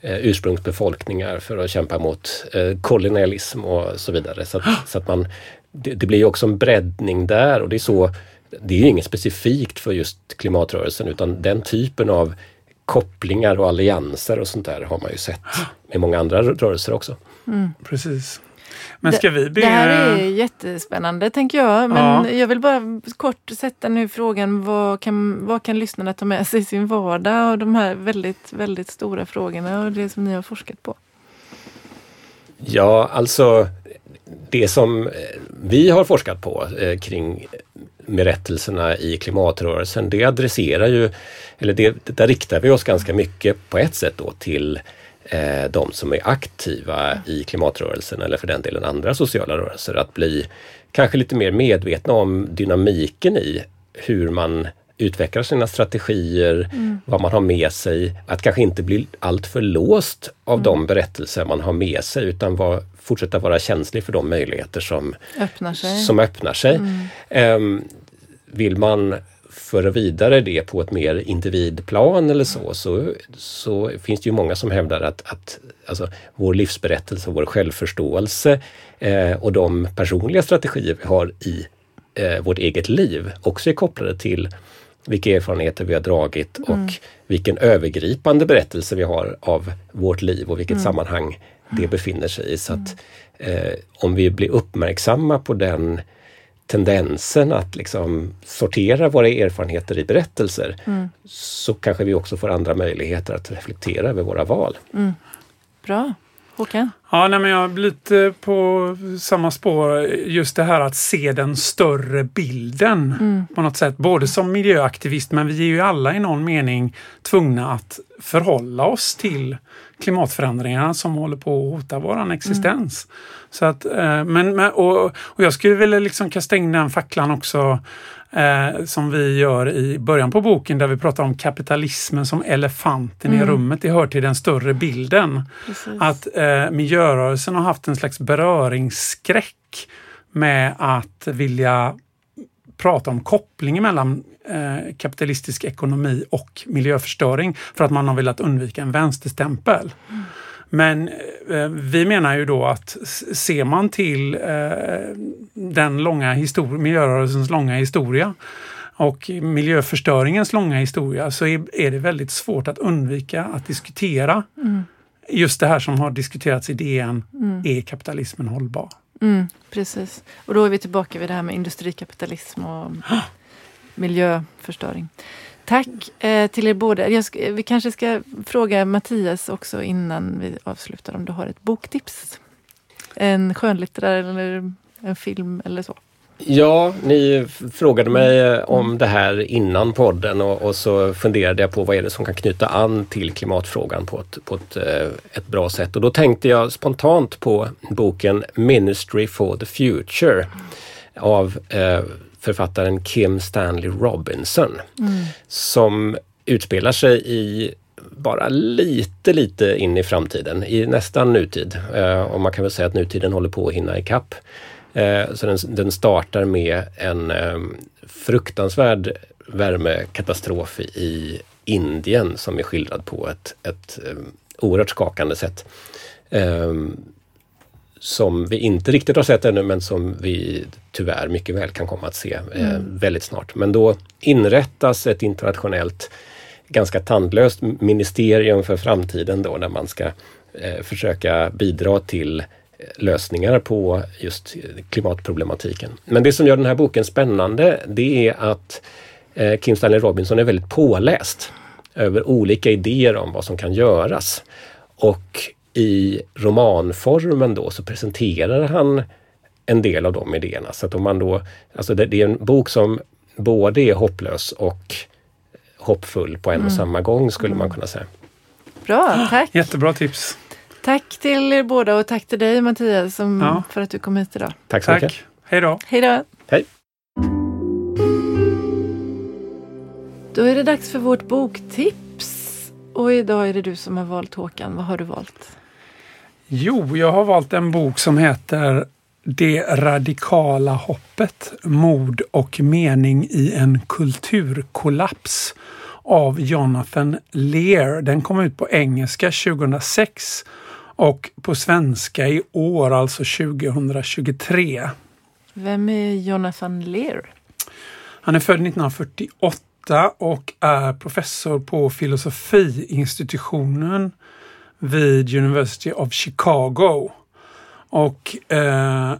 eh, ursprungsbefolkningar för att kämpa mot eh, kolonialism och så vidare. Så att, så att man, det, det blir också en breddning där och det är så det är inget specifikt för just klimatrörelsen utan den typen av kopplingar och allianser och sånt där har man ju sett med många andra rörelser också. Mm. Precis. Men ska vi be... Det här är jättespännande tänker jag. Men ja. jag vill bara kort sätta nu frågan vad kan, vad kan lyssnarna ta med sig i sin vardag och de här väldigt, väldigt stora frågorna och det som ni har forskat på? Ja, alltså det som vi har forskat på eh, kring berättelserna i klimatrörelsen, det adresserar ju, eller det, där riktar vi oss ganska mycket på ett sätt då till eh, de som är aktiva i klimatrörelsen eller för den delen andra sociala rörelser att bli kanske lite mer medvetna om dynamiken i hur man utvecklar sina strategier, mm. vad man har med sig. Att kanske inte bli alltför låst av mm. de berättelser man har med sig utan var, fortsätta vara känslig för de möjligheter som öppnar sig. Som öppnar sig. Mm. Um, vill man föra vidare det på ett mer individplan eller så, så, så finns det ju många som hävdar att, att alltså, vår livsberättelse, vår självförståelse eh, och de personliga strategier vi har i eh, vårt eget liv också är kopplade till vilka erfarenheter vi har dragit och mm. vilken övergripande berättelse vi har av vårt liv och vilket mm. sammanhang det befinner sig i. Så att eh, om vi blir uppmärksamma på den tendensen att liksom sortera våra erfarenheter i berättelser mm. så kanske vi också får andra möjligheter att reflektera över våra val. Mm. Bra. Håkan? Ja, nej, men jag är lite på samma spår. Just det här att se den större bilden mm. på något sätt. Både som miljöaktivist men vi är ju alla i någon mening tvungna att förhålla oss till klimatförändringarna som håller på att hota vår existens. Mm. Så att, eh, men, och, och jag skulle vilja liksom kasta in den facklan också eh, som vi gör i början på boken där vi pratar om kapitalismen som elefanten mm. i rummet. Det hör till den större bilden. Precis. Att eh, miljörörelsen har haft en slags beröringsskräck med att vilja prata om kopplingen mellan eh, kapitalistisk ekonomi och miljöförstöring för att man har velat undvika en vänsterstämpel. Mm. Men eh, vi menar ju då att ser man till eh, den långa historia, miljörörelsens långa historia och miljöförstöringens långa historia så är, är det väldigt svårt att undvika att diskutera mm. just det här som har diskuterats i DN. Mm. Är kapitalismen hållbar? Mm, precis. Och då är vi tillbaka vid det här med industrikapitalism och miljöförstöring. Tack eh, till er båda. Ska, vi kanske ska fråga Mattias också innan vi avslutar om du har ett boktips? en skönlitterär eller en film eller så? Ja, ni frågade mig eh, om det här innan podden och, och, så funderade jag på vad är det som kan knyta an till klimatfrågan på ett, på ett, eh, ett bra sätt. Och då tänkte jag spontant på boken Ministry for the Future av eh, författaren Kim Stanley Robinson mm. som utspelar sig i bara lite, lite in i framtiden, i nästan nutid. Eh, och man kan väl säga att nutiden håller på att hinna ikapp. Eh, så den, den, startar med en eh, fruktansvärd värmekatastrof i Indien som är skildrad på ett, ett eh, oerhört skakande sätt. Eh, som vi inte riktigt har sett ännu men som vi tyvärr mycket väl kan komma att se eh, mm. väldigt snart. Men då inrättas ett internationellt ganska tandlöst ministerium för framtiden då där man ska eh, försöka bidra till lösningar på just klimatproblematiken. Men det som gör den här boken spännande det är att eh, Kim Stanley Robinson är väldigt påläst över olika idéer om vad som kan göras. Och i romanformen då så presenterar han en del av de idéerna. Så att om man då, alltså det, det är en bok som både är hopplös och hoppfull på en och mm. samma gång skulle man kunna säga. Bra, tack! Jättebra tips! Tack till er båda och tack till dig Mattias som, ja. för att du kom hit idag. Tack så tack. mycket. Hej då. Hej då. Hej. Då är det dags för vårt boktips. Och idag är det du som har valt Håkan. Vad har du valt? Jo, jag har valt en bok som heter Det radikala hoppet. Mod och mening i en kulturkollaps av Jonathan Lear. Den kom ut på engelska 2006 och på svenska i år, alltså 2023. Vem är Jonathan Lear? Han är född 1948 och är professor på filosofiinstitutionen vid University of Chicago. Och eh,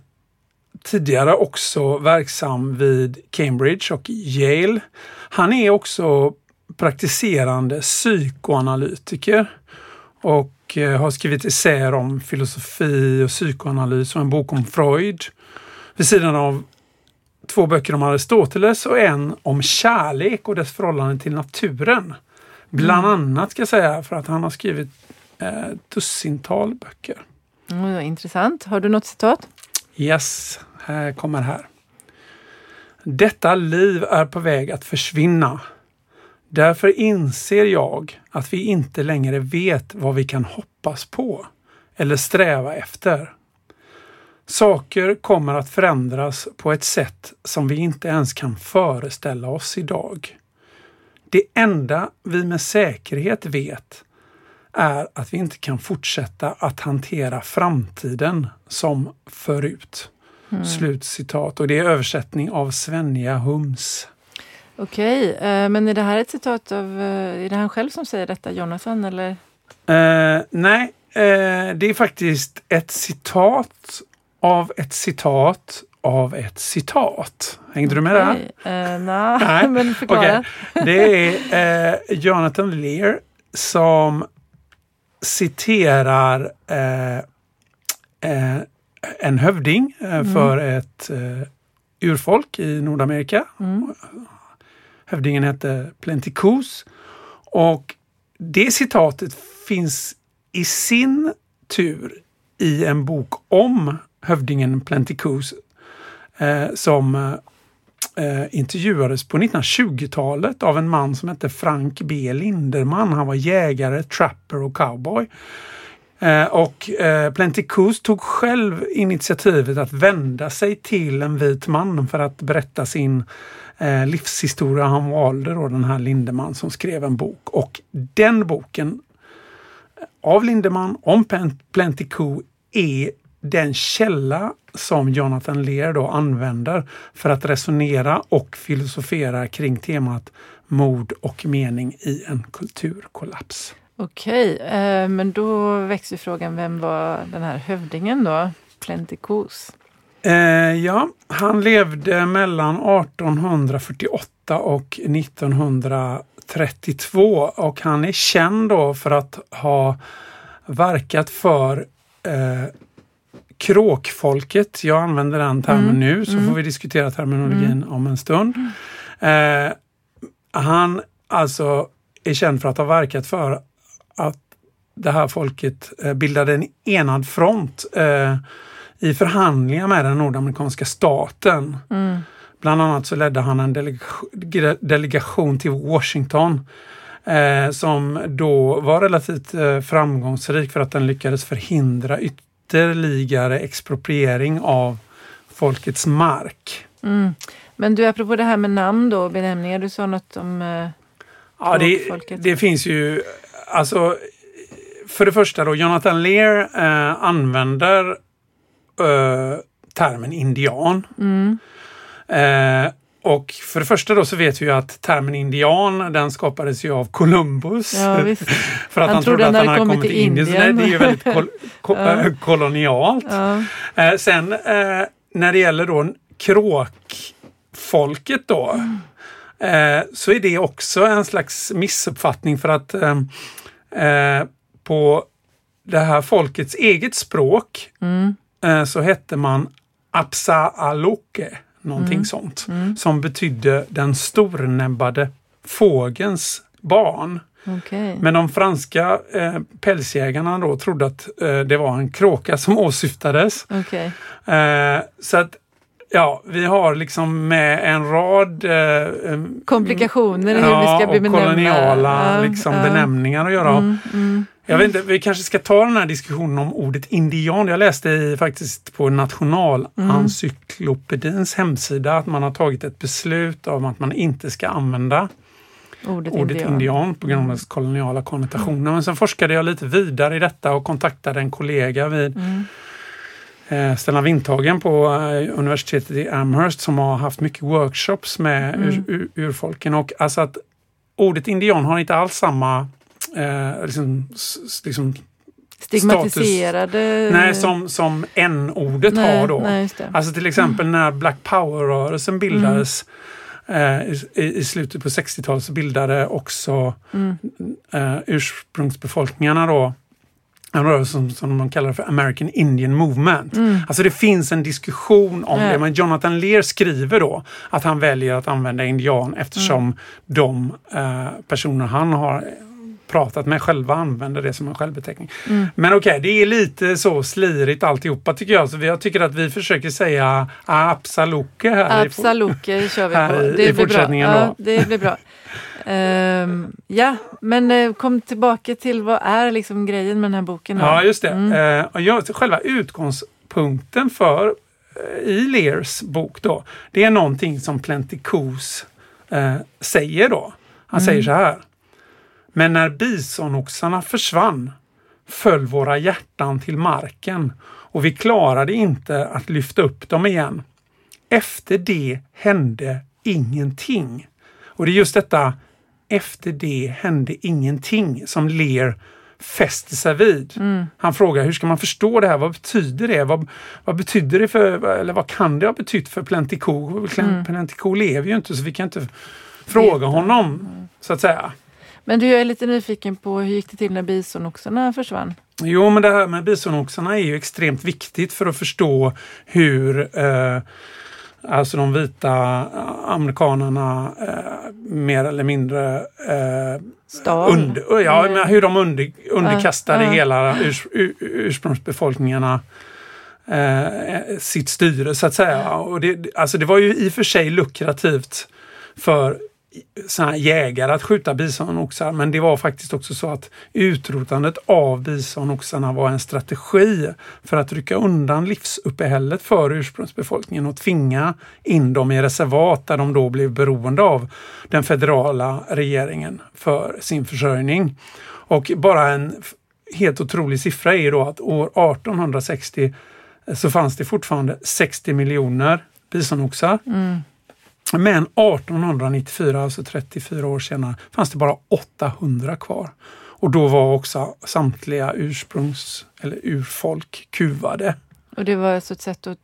tidigare också verksam vid Cambridge och Yale. Han är också praktiserande psykoanalytiker och Eh, har skrivit essäer om filosofi och psykoanalys och en bok om Freud. Vid sidan av två böcker om Aristoteles och en om kärlek och dess förhållande till naturen. Bland mm. annat ska jag säga för att han har skrivit eh, dussintal böcker. Mm, intressant. Har du något citat? Yes, här kommer här. Detta liv är på väg att försvinna. Därför inser jag att vi inte längre vet vad vi kan hoppas på eller sträva efter. Saker kommer att förändras på ett sätt som vi inte ens kan föreställa oss idag. Det enda vi med säkerhet vet är att vi inte kan fortsätta att hantera framtiden som förut. Mm. Slutcitat. Och det är översättning av Svenja Hums. Okej, eh, men är det här ett citat av, eh, är det han själv som säger detta, Jonathan eller? Uh, nej, uh, det är faktiskt ett citat av ett citat av ett citat. Hängde okay. du med där? Uh, nah, nej, men förklara. Okay. Det är Jonathan Lear som citerar en hövding mm. för ett urfolk i Nordamerika. Mm. Hövdingen hette Plentikos. Och det citatet finns i sin tur i en bok om hövdingen Plentikos eh, som eh, intervjuades på 1920-talet av en man som hette Frank B Linderman. Han var jägare, trapper och cowboy. Eh, och eh, Plenticus tog själv initiativet att vända sig till en vit man för att berätta sin eh, livshistoria. Han valde då den här Lindeman som skrev en bok och den boken eh, av Lindeman om Plenty Coup är den källa som Jonathan Lear då använder för att resonera och filosofera kring temat mod och mening i en kulturkollaps. Okej, eh, men då växer frågan, vem var den här hövdingen då? Plentikos? Eh, ja, han levde mellan 1848 och 1932 och han är känd då för att ha verkat för eh, kråkfolket, jag använder den termen Mm, nu så mm. får vi diskutera terminologin om en stund. Eh, han alltså är känd för att ha verkat för att det här folket eh, bildade en enad front eh, i förhandlingar med den nordamerikanska staten. Mm. Bland annat så ledde han en delegation, delegation till Washington eh, som då var relativt eh, framgångsrik för att den lyckades förhindra ytterligare expropriering av folkets mark. Mm. Men du, apropå det här med namn då, benämningar, du sa något om... Eh, Ja, det, det finns ju, alltså för det första då, Jonathan Lear eh, använder eh, termen indian. mm, Eh, och för det första då så vet vi ju att termen indian den skapades ju av Columbus. ja. För att Han han, trodde att han hade kommit till Indien. Så nej, Indien. det är ju väldigt kol, ko, Ja. eh, kolonialt. Ja. Eh, sen eh, när det gäller då kråkfolket då. Eh, så är det också en slags missuppfattning för att eh, på det här folkets eget språk Mm. Eh, så hette man Apsaalooke, någonting Mm. sånt. Som betydde den stornäbbade fågens barn. Okej. Men de franska eh, pälsjägarna då trodde att eh, det var en kråka som åsyftades. Okej. Eh, så att ja, vi har liksom med en rad eh, Komplikationer i hur ja, vi ska och benämna. koloniala Ja, liksom, ja. benämningar att göra. Mm, mm. Jag vet inte, vi kanske ska ta den här diskussionen om ordet indian. Jag läste i, faktiskt på Nationalencyklopedins hemsida att man har tagit ett beslut om att man inte ska använda Ordet, ordet indian. indian, på grund av dess koloniala konnotationer. Men sen forskade jag lite vidare i detta och kontaktade en kollega vid Mm. eh, Stellan Vindhagen på eh, universitetet i Amherst som har haft mycket workshops med Mm. ur, ur, urfolken. Och alltså att ordet indian har inte alls samma eh, liksom, liksom, Stigmatiserade... nej, som, som n-ordet har då. Nej. Alltså till exempel när Black Power-rörelsen bildades eh, i, i slutet på 60-talet så bildade också Mm. eh, ursprungsbefolkningarna då en rörelse som, som de kallar för American Indian Movement. Mm. Alltså det finns en diskussion om Ja. det, men Jonathan Lear skriver då att han väljer att använda indian eftersom Mm. de eh, personer han har pratat med själva använder det som en självbeteckning. Mm. Men okej, det är lite så slirigt alltihopa tycker jag. Så jag tycker att vi försöker säga Absaluke här. i- Absoluke kör vi på. här i- Det i blir bra. Ja, det blir bra. Ehm, ja, men eh, kom tillbaka till vad är liksom grejen med den här boken? Då? Ja, just det. Mm. Och jag, själva utgångspunkten för eh, i Lears bok då, det är någonting som Plenty Coos eh, säger då. Han säger så här. Men när bisonoxarna försvann föll våra hjärtan till marken och vi klarade inte att lyfta upp dem igen. Efter det hände ingenting. Och det är just detta efter det hände ingenting som Lear fäster sig vid. Han frågar hur ska man förstå det här? Vad betyder det? Vad, vad betyder det för, eller vad kan det ha betytt för Plenty Co? Plenty Co lever ju inte så vi kan inte fråga honom så att säga. Men du, jag är lite nyfiken på hur gick det till när bisonoxarna försvann? Jo, men det här med bisonoxarna är ju extremt viktigt för att förstå hur eh, alltså de vita amerikanerna eh, mer eller mindre eh, Stal? under, ja, Mm. hur de under, underkastade Ja, ja. hela urs, ur, ursprungsbefolkningarna eh, sitt styre så att säga. Och det, alltså det var ju i och för sig lukrativt för såna här jägare att skjuta bisonoxar men det var faktiskt också så att utrotandet av bisonoxarna var en strategi för att rycka undan livsuppehället för ursprungsbefolkningen och tvinga in dem i reservat där de då blev beroende av den federala regeringen för sin försörjning. Och bara en helt otrolig siffra är ju då att år 1860 så fanns det fortfarande 60 miljoner bisonoxar. Mm. Men 1894, alltså 34 år senare, fanns det bara 800 kvar. Och då var också samtliga ursprungs eller urfolk kuvade. Och det var alltså ett sätt att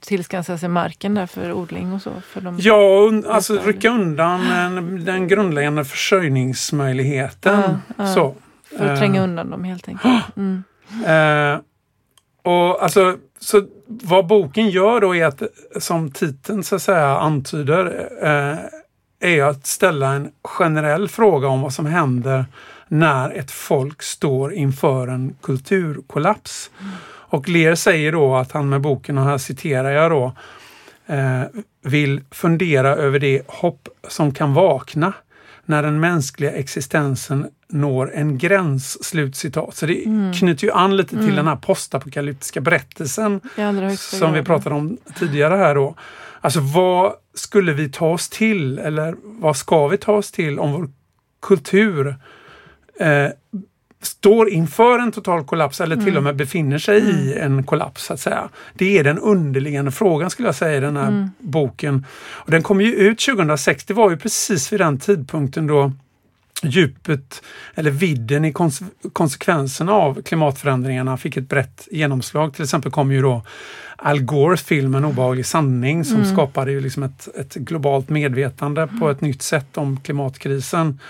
tillskansa sig marken där för odling och så? För de... Ja, un, alltså rycka undan en, den grundläggande försörjningsmöjligheten. Ja, ja. Så. För att tränga Eh, undan dem helt enkelt. Mm. Eh, och alltså, så vad boken gör då är att, som titeln så att säga antyder, eh, är att ställa en generell fråga om vad som händer när ett folk står inför en kulturkollaps. Mm. Och Lear säger då att han med boken, och här citerar jag då, eh, vill fundera över det hopp som kan vakna när den mänskliga existensen når en gräns. Slutcitat. Så det mm. knyter ju an lite till mm. den här postapokalyptiska berättelsen som vi pratade om tidigare här då. Alltså vad skulle vi ta oss till eller vad ska vi ta oss till om vår kultur eh, står inför en total kollaps eller till mm. och med befinner sig mm. i en kollaps. så att säga. Det är den underliggande frågan skulle jag säga i den här mm. boken. Och Den kom ju ut 2006, det var ju precis vid den tidpunkten då djupet eller vidden i konse konsekvenserna av klimatförändringarna fick ett brett genomslag. Till exempel kom ju då Al Gores film En obehaglig sanning som mm. skapade ju liksom ett, ett globalt medvetande på ett nytt sätt om klimatkrisen.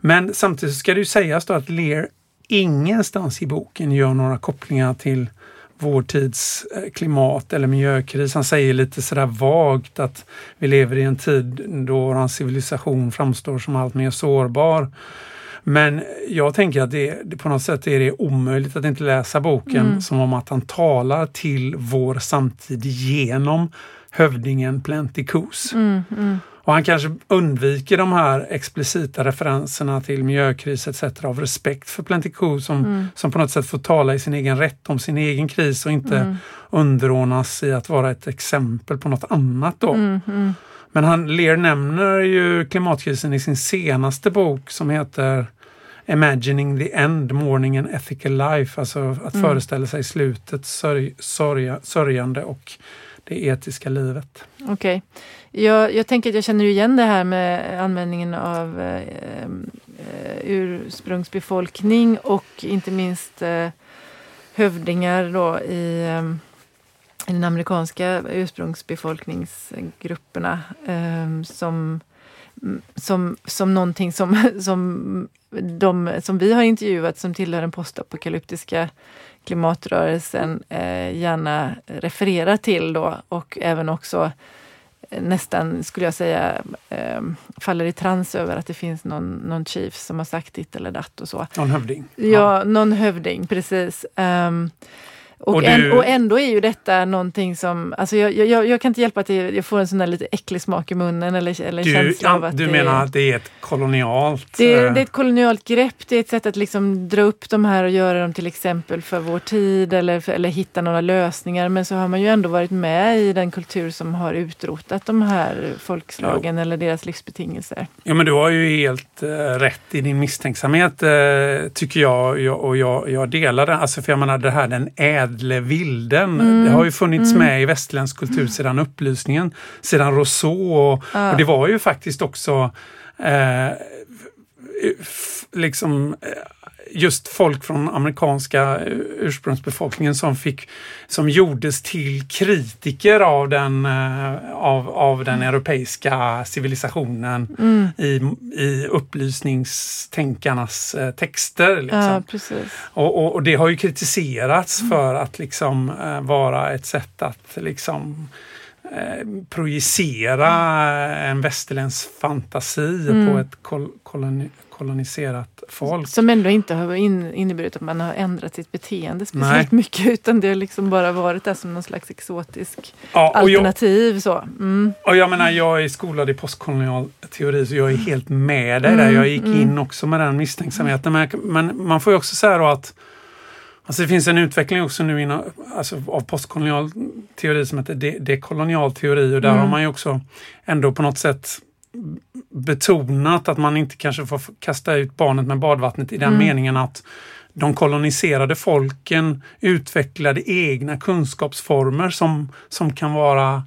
Men samtidigt ska det ju sägas då att Lear ingenstans i boken gör några kopplingar till vår tids eh, klimat eller miljökris. Han säger lite sådär vagt att vi lever i en tid då vår civilisation framstår som allt mer sårbar. Men jag tänker att det, på något sätt är det omöjligt att inte läsa boken mm. som om att han talar till vår samtid genom hövdingen Plenty Coos. Mm, mm. Och han kanske undviker de här explicita referenserna till miljökris etc. av respekt för Plenty Coos som, mm. som på något sätt får tala i sin egen rätt om sin egen kris och inte mm. underordnas i att vara ett exempel på något annat. då. Mm, mm. Men han, Lear nämner ju klimatkrisen i sin senaste bok som heter Imagining the End, Morning and Ethical Life, alltså att mm. föreställa sig slutet, sörj, sörja, sörjande och det etiska livet. Okej. Okay. Jag, jag tänker att jag känner igen det här med användningen av eh, eh, ursprungsbefolkning och inte minst eh, hövdingar då i, eh, i den amerikanska ursprungsbefolkningsgrupperna eh, som som, som någonting som, som, de, som vi har intervjuat som tillhör den postapokalyptiska klimatrörelsen eh, gärna refererar till då och även också nästan, skulle jag säga, eh, faller i trans över att det finns någon, någon chief som har sagt ditt eller datt och så. Någon hövding? Ja, ja. någon hövding, precis. Och, och, du... en, och, ändå är ju detta någonting som, alltså jag, jag, jag kan inte hjälpa att jag får en sån där lite äcklig smak i munnen eller, eller du, känsla av att Du menar att det är ett kolonialt... Det, eh, det, är ett kolonialt grepp, det är ett sätt att liksom dra upp de här och göra dem till exempel för vår tid eller, eller hitta några lösningar. Men så har man ju ändå varit med i den kultur som har utrotat de här folkslagen jo. eller deras livsbetingelser. Ja men du har ju helt uh, rätt i din misstänksamhet uh, tycker jag, jag och jag, jag delar den. Alltså för jag menar det här den är ädle vilden. Mm. Det har ju funnits mm. med i västerländsk kultur sedan upplysningen, sedan Rousseau och, ja. och det var ju faktiskt också eh, liksom eh, just folk från amerikanska ursprungsbefolkningen som, fick, som gjordes till kritiker av den, eh, av, av den mm. europeiska civilisationen mm. i, i upplysningstänkarnas eh, texter. Liksom. Ja, och, och, och, det har ju kritiserats mm. för att liksom eh, vara ett sätt att liksom projicera en västerländsk fantasi mm. på ett kol koloni koloniserat folk. Som ändå inte har inneburit att man har ändrat sitt beteende speciellt Nej. mycket utan det har liksom bara varit där som någon slags exotisk ja, alternativ. Jag, så. Mm. Och jag menar, jag är skolad i postkolonial teori så jag är helt med dig mm, där. Jag gick mm. in också med den misstänksamheten. Men, men man får ju också säga då att Alltså det finns en utveckling också nu inom, alltså av postkolonial teori som heter de dekolonial teori och där mm. har man ju också ändå på något sätt betonat att man inte kanske får kasta ut barnet med badvattnet i den mm. meningen att de koloniserade folken utvecklade egna kunskapsformer som, som kan vara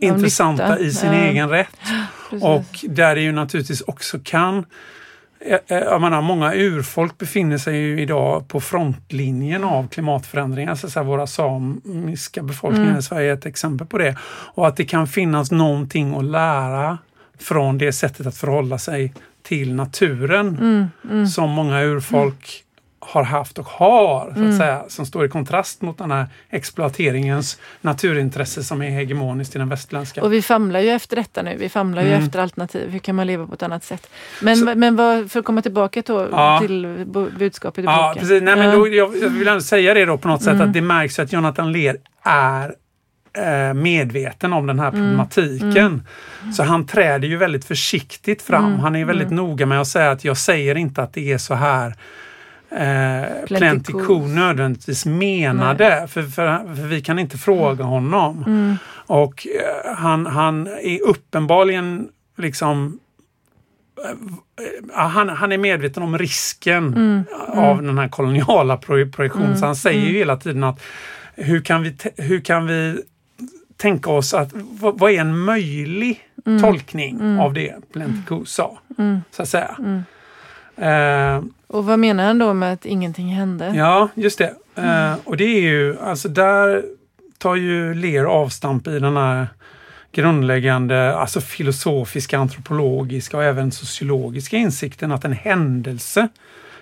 intressanta i sin ja. egen rätt. Precis. Och där det ju naturligtvis också kan jag menar, många urfolk befinner sig ju idag på frontlinjen av klimatförändringar. Så, så här, våra samiska befolkningar mm. i Sverige är ett exempel på det. Och att det kan finnas någonting att lära från det sättet att förhålla sig till naturen mm, mm. som många urfolk har haft och har, så att säga, som står i kontrast mot den här exploateringens naturintresse som är hegemoniskt i den västerländska. Och vi famlar ju efter detta nu. Vi famlar ju Mm. efter alternativ. Hur kan man leva på ett annat sätt? Men, Så- men vad, för att komma tillbaka då Ja. till budskapet i Ja, boken. precis. Nej, men då, jag, jag vill ändå säga det då på något sätt Mm. att det märks att Jonathan Lear är medveten om den här Mm. problematiken. Så han träder ju väldigt försiktigt fram. Mm. Han är väldigt noga med att säga att jag säger inte att det är så här eh. Cool nödvändigtvis menade. För, för, för vi kan inte fråga honom. Mm. Och eh, han, han är uppenbarligen liksom eh, han, han är medveten om risken Mm. av den här koloniala pro- projektionen. Mm. Så han säger Mm. ju hela tiden att hur kan vi, hur kan vi tänka oss att vad, är en möjlig Mm. tolkning Mm. av det Plenty sa? Mm. Så att säga. Mm. Eh, Och vad menar han då med att ingenting hände? Ja, just det. Eh, och det är ju, alltså där tar ju Lear avstamp i den här grundläggande, alltså filosofiska, antropologiska och även sociologiska insikten att en händelse,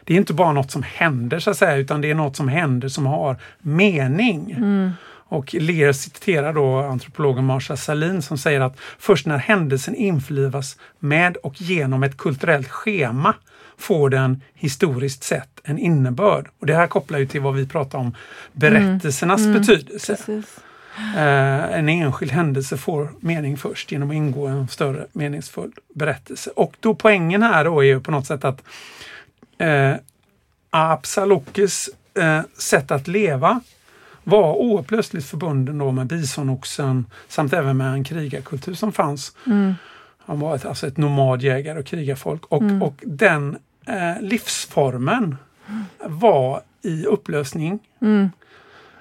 det är inte bara något som händer så att säga, utan det är något som händer som har mening. Mm. Och Lear citerar då antropologen Marsha Salin som säger att först när händelsen införlivas med och genom ett kulturellt schema får den historiskt sett en innebörd. Och det här kopplar ju till vad vi pratar om berättelsernas Mm. betydelse. Precis. Eh, en enskild händelse får mening först genom att ingå i en större meningsfull berättelse. Och då poängen här då är ju på något sätt att eh, Absalokes eh, sätt att leva var oupplösligt förbunden då med bisonoxen samt även med en krigarkultur som fanns. Mm. Han var ett, alltså ett nomadjägare och krigarfolk och, Mm. och den eh, livsformen var i upplösning. Mm.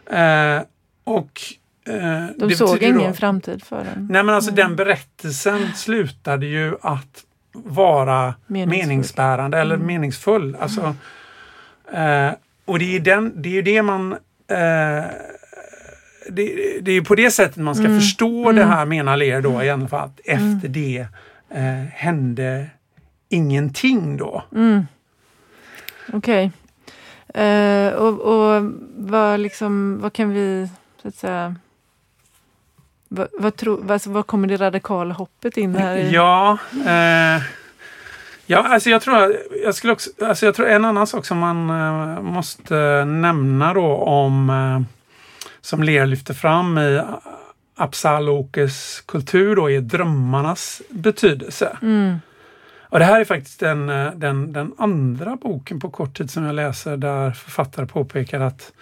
Eh, och eh, De såg ingen då- framtid för den. Nej men alltså Mm. den berättelsen slutade ju att vara Meningsfull. meningsbärande eller Mm. meningsfull. Alltså, eh, och det är, den, det är ju det man eh, det, det är på det sättet man ska Mm. förstå Mm. det här menar Ler då i alla fall. Att efter det eh, hände ingenting då. Mm. Okej. Eh, och och vad, liksom, vad kan vi, så att säga, vad, vad, tro, alltså, vad kommer det radikala hoppet in här? i? Ja, eh, ja alltså jag tror, jag skulle också, alltså jag tror en annan sak som man eh, måste nämna då om eh, som Lear lyfter fram i Absalokes kultur då är drömmarnas betydelse. Mm. Och det här är faktiskt den, eh, den, den andra boken på kort tid som jag läser där författare påpekar att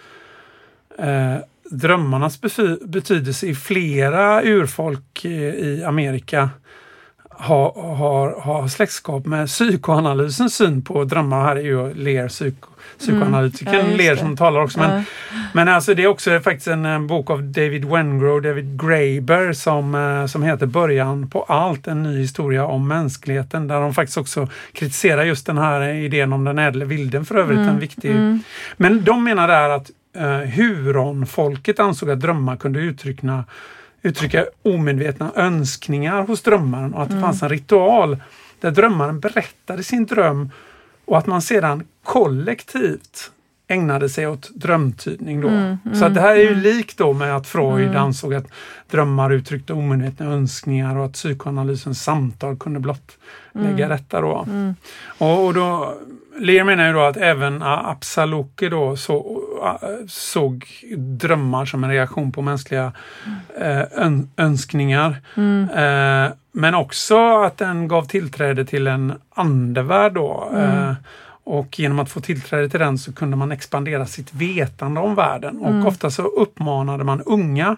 eh, drömmarnas betydelse i flera urfolk eh, i Amerika har, har, har släktskap med psykoanalysens syn på drömmar. Här är ju Lear psyko, psykoanalytikern Mm. Ja, det. som talar också. Men, Ja. men alltså det är också faktiskt en, eh, bok av David Wengrow, David Graeber som, eh, som heter Början på allt, en ny historia om mänskligheten. Där de faktiskt också kritiserar just den här idén om den ädle vilden för övrigt. En viktig... Mm. Men de menar där att eh, huronfolket ansåg att drömmar kunde uttrycka, uttrycka omedvetna önskningar hos drömmaren och att det fanns en ritual där drömmaren berättade sin dröm och att man sedan kollektivt ägnade sig åt drömtydning. Då. Mm, Så att det här är ju mm. likt då med att Freud Mm. ansåg att drömmar uttryckte omedvetna önskningar och att psykoanalysens samtal kunde blottlägga Mm. detta. Då. Mm. Och, och då, Lear menar ju då att även Absaloke då så, såg drömmar som en reaktion på mänskliga eh, ön, önskningar. Mm. Eh, men också att den gav tillträde till en andevärld då. Mm. Eh, och genom att få tillträde till den så kunde man expandera sitt vetande om världen. Och Mm. ofta så uppmanade man unga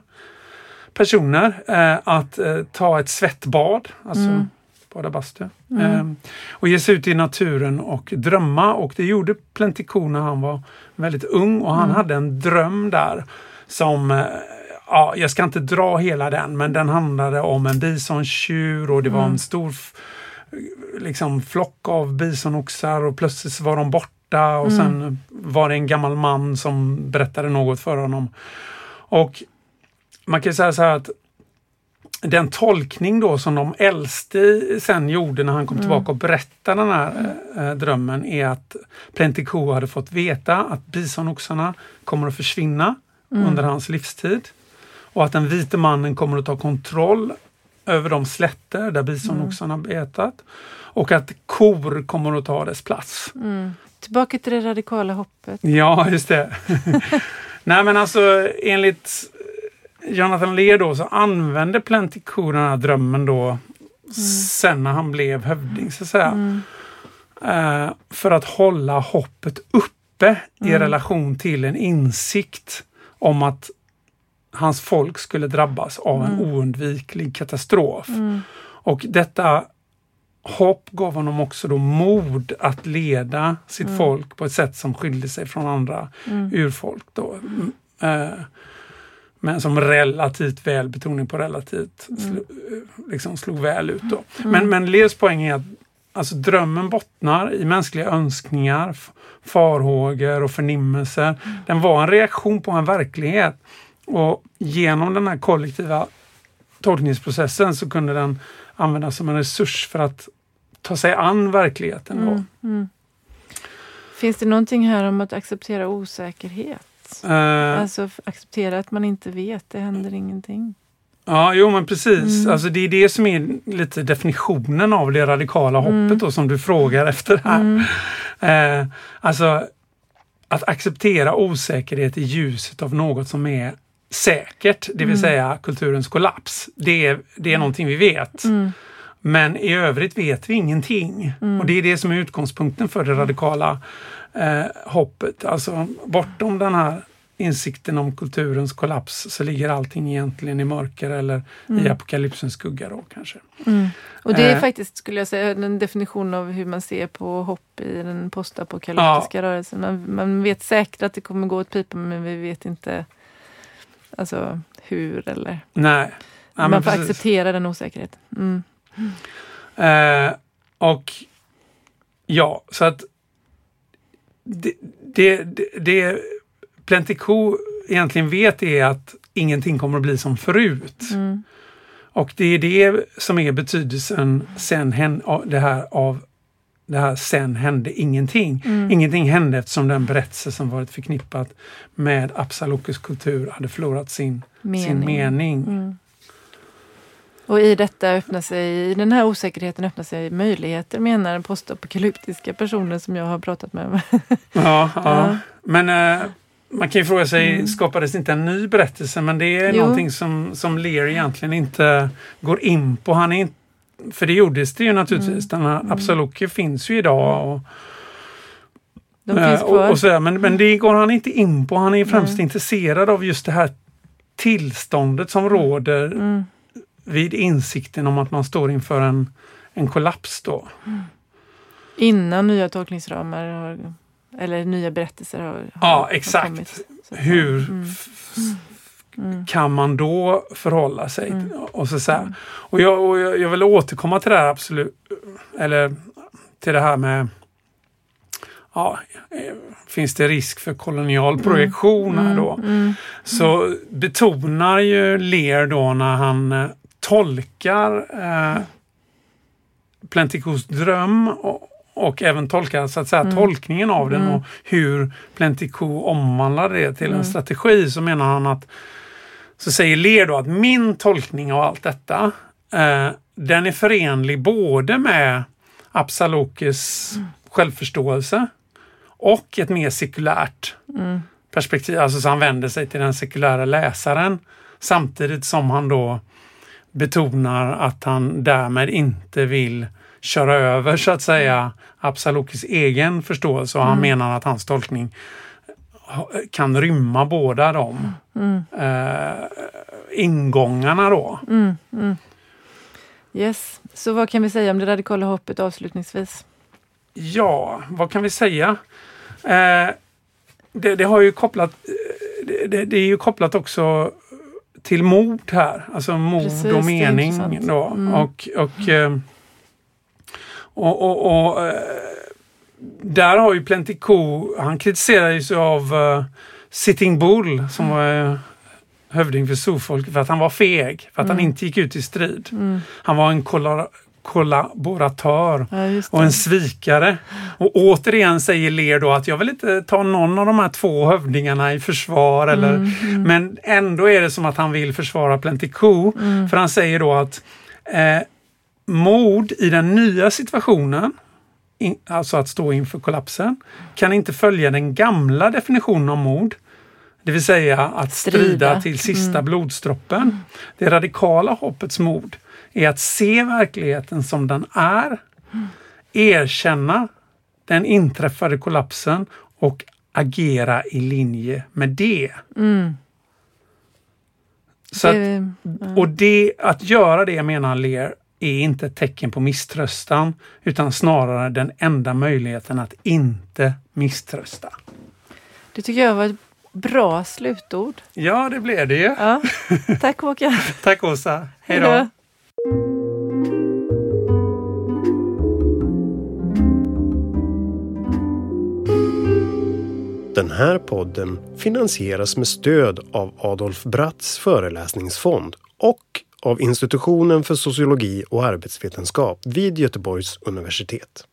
personer eh, att eh, ta ett svettbad, alltså Mm. Bada bastu. Mm. Eh, och ge sig ut i naturen och drömma. Och det gjorde Plenticon när han var väldigt ung och han Mm. hade en dröm där som eh, Ja, jag ska inte dra hela den, men den handlade om en bisontjur och det var Mm. en stor f- liksom, flock av bisonoxar och plötsligt var de borta och Mm. sen var det en gammal man som berättade något för honom. Och man kan säga så här att den tolkning då som de äldste sen gjorde när han kom tillbaka och berättade den här eh, drömmen är att Plentico hade fått veta att bisonoxarna kommer att försvinna under hans livstid. Och att den vite mannen kommer att ta kontroll över de slätter där bisonoxarna betat. Och att kor kommer att ta dess plats. Tillbaka till det radikala hoppet. Ja, just det. Nej men alltså enligt Jonathan Lear då så använde Plentico den här drömmen då sen när han blev hövding så att säga. Eh, för att hålla hoppet uppe i relation till en insikt om att hans folk skulle drabbas av en oundviklig katastrof. Och detta hopp gav honom också då mod att leda sitt folk på ett sätt som skilde sig från andra urfolk. Då. Mm, eh, men som relativt väl, betoning på relativt, slo, eh, liksom slog väl ut. Då. Men, men Leos poäng är att alltså, drömmen bottnar i mänskliga önskningar, farhågor och förnimmelser. Den var en reaktion på en verklighet. Och genom den här kollektiva tolkningsprocessen så kunde den användas som en resurs för att ta sig an verkligheten. Då. Finns det någonting här om att acceptera osäkerhet? Eh, Alltså acceptera att man inte vet, det händer ingenting. Ja, jo men precis. Alltså, det är det som är lite definitionen av det radikala hoppet då, som du frågar efter här. Eh, alltså att acceptera osäkerhet i ljuset av något som är säkert, det vill säga kulturens kollaps. Det är, det är någonting vi vet. Men i övrigt vet vi ingenting. Och det är det som är utgångspunkten för det radikala eh, hoppet. Alltså bortom den här insikten om kulturens kollaps så ligger allting egentligen i mörker eller i apokalypsens skugga då kanske. Och det är Eh. faktiskt, skulle jag säga, en definition av hur man ser på hopp i den postapokalyptiska rörelsen. Man, man vet säkert att det kommer gå åt pipan men vi vet inte alltså, hur eller... Nej. Ja, man får precis. acceptera den osäkerheten. Mm. Eh, och ja, så att det, det, det, det Plentico egentligen vet är att ingenting kommer att bli som förut. Och det är det som är betydelsen sen det här av det här sen hände ingenting. Ingenting hände eftersom den berättelse som varit förknippat med Absalokes kultur hade förlorat sin sin Mening. mening. Och i detta öppnar sig, i den här osäkerheten öppnar sig möjligheter menar den postapokalyptiska personen som jag har pratat med. Ja, ja. men eh, man kan ju fråga sig, skapades inte en ny berättelse? Men det är Mm. Jo. någonting som, som Lear egentligen inte går in på. Han är inte, för det gjordes det ju naturligtvis. Mm. Den här Absaloke finns ju idag. Och, De eh, finns och, kvar. och sådär, men, men det går han inte in på. Han är främst intresserad av just det här tillståndet som råder Mm. Vid insikten om att man står inför en, en kollaps. Då. Innan nya tolkningsramar har, eller nya berättelser har, har Ja, har exakt. kommit. Så att- Hur Mm. f- kan man då förhålla sig? Och så, så här. Och, jag, och jag, jag vill återkomma till det här absolut, eller till det här med Ja, eh, finns det risk för kolonial projektion här då? Så betonar ju Lear då när han eh, tolkar eh, Plenticos dröm och, och även tolkar så att säga, tolkningen av den och hur Plentico omvandlar det till en strategi så menar han att så säger Lear då att min tolkning av allt detta eh, den är förenlig både med Absalokes självförståelse och ett mer sekulärt perspektiv. Alltså så han vänder sig till den sekulära läsaren samtidigt som han då betonar att han därmed inte vill köra över så att säga Absalokes egen förståelse och han menar att hans tolkning kan rymma båda de eh, ingångarna då. Yes. Så vad kan vi säga om det radikala hoppet avslutningsvis? Ja, vad kan vi säga? Eh, det, det har ju kopplat eh, det, det är ju kopplat också till mord här, alltså mord Precis, och mening. Då. Mm. Och, och, eh, och, och, och eh, där har ju Plentico, han kritiserar ju av eh, Sitting Bull som var eh, hövding för Sofolk för att han var feg, för att han inte gick ut i strid. Han var en kollaboratör Ja, och en svikare. Och återigen säger Lear då att jag vill inte ta någon av de här två hövdingarna i försvar. Eller, Men ändå är det som att han vill försvara Plenty Co. För han säger då att eh, mod i den nya situationen, in, alltså att stå inför kollapsen, kan inte följa den gamla definitionen av mod. Det vill säga att strida, Strida. till sista blodsdroppen. Det radikala hoppets mod är att se verkligheten som den är, erkänna den inträffade kollapsen och agera i linje med det. Så att, och det, att göra det menar Lear är inte ett tecken på misströstan utan snarare den enda möjligheten att inte misströsta. Det tycker jag var ett bra slutord. Ja, det blev det ju. Ja. Tack Håkan. Tack Åsa. Hej då. Den här podden finansieras med stöd av Adolf Bratts föreläsningsfond och av Institutionen för sociologi och arbetsvetenskap vid Göteborgs universitet.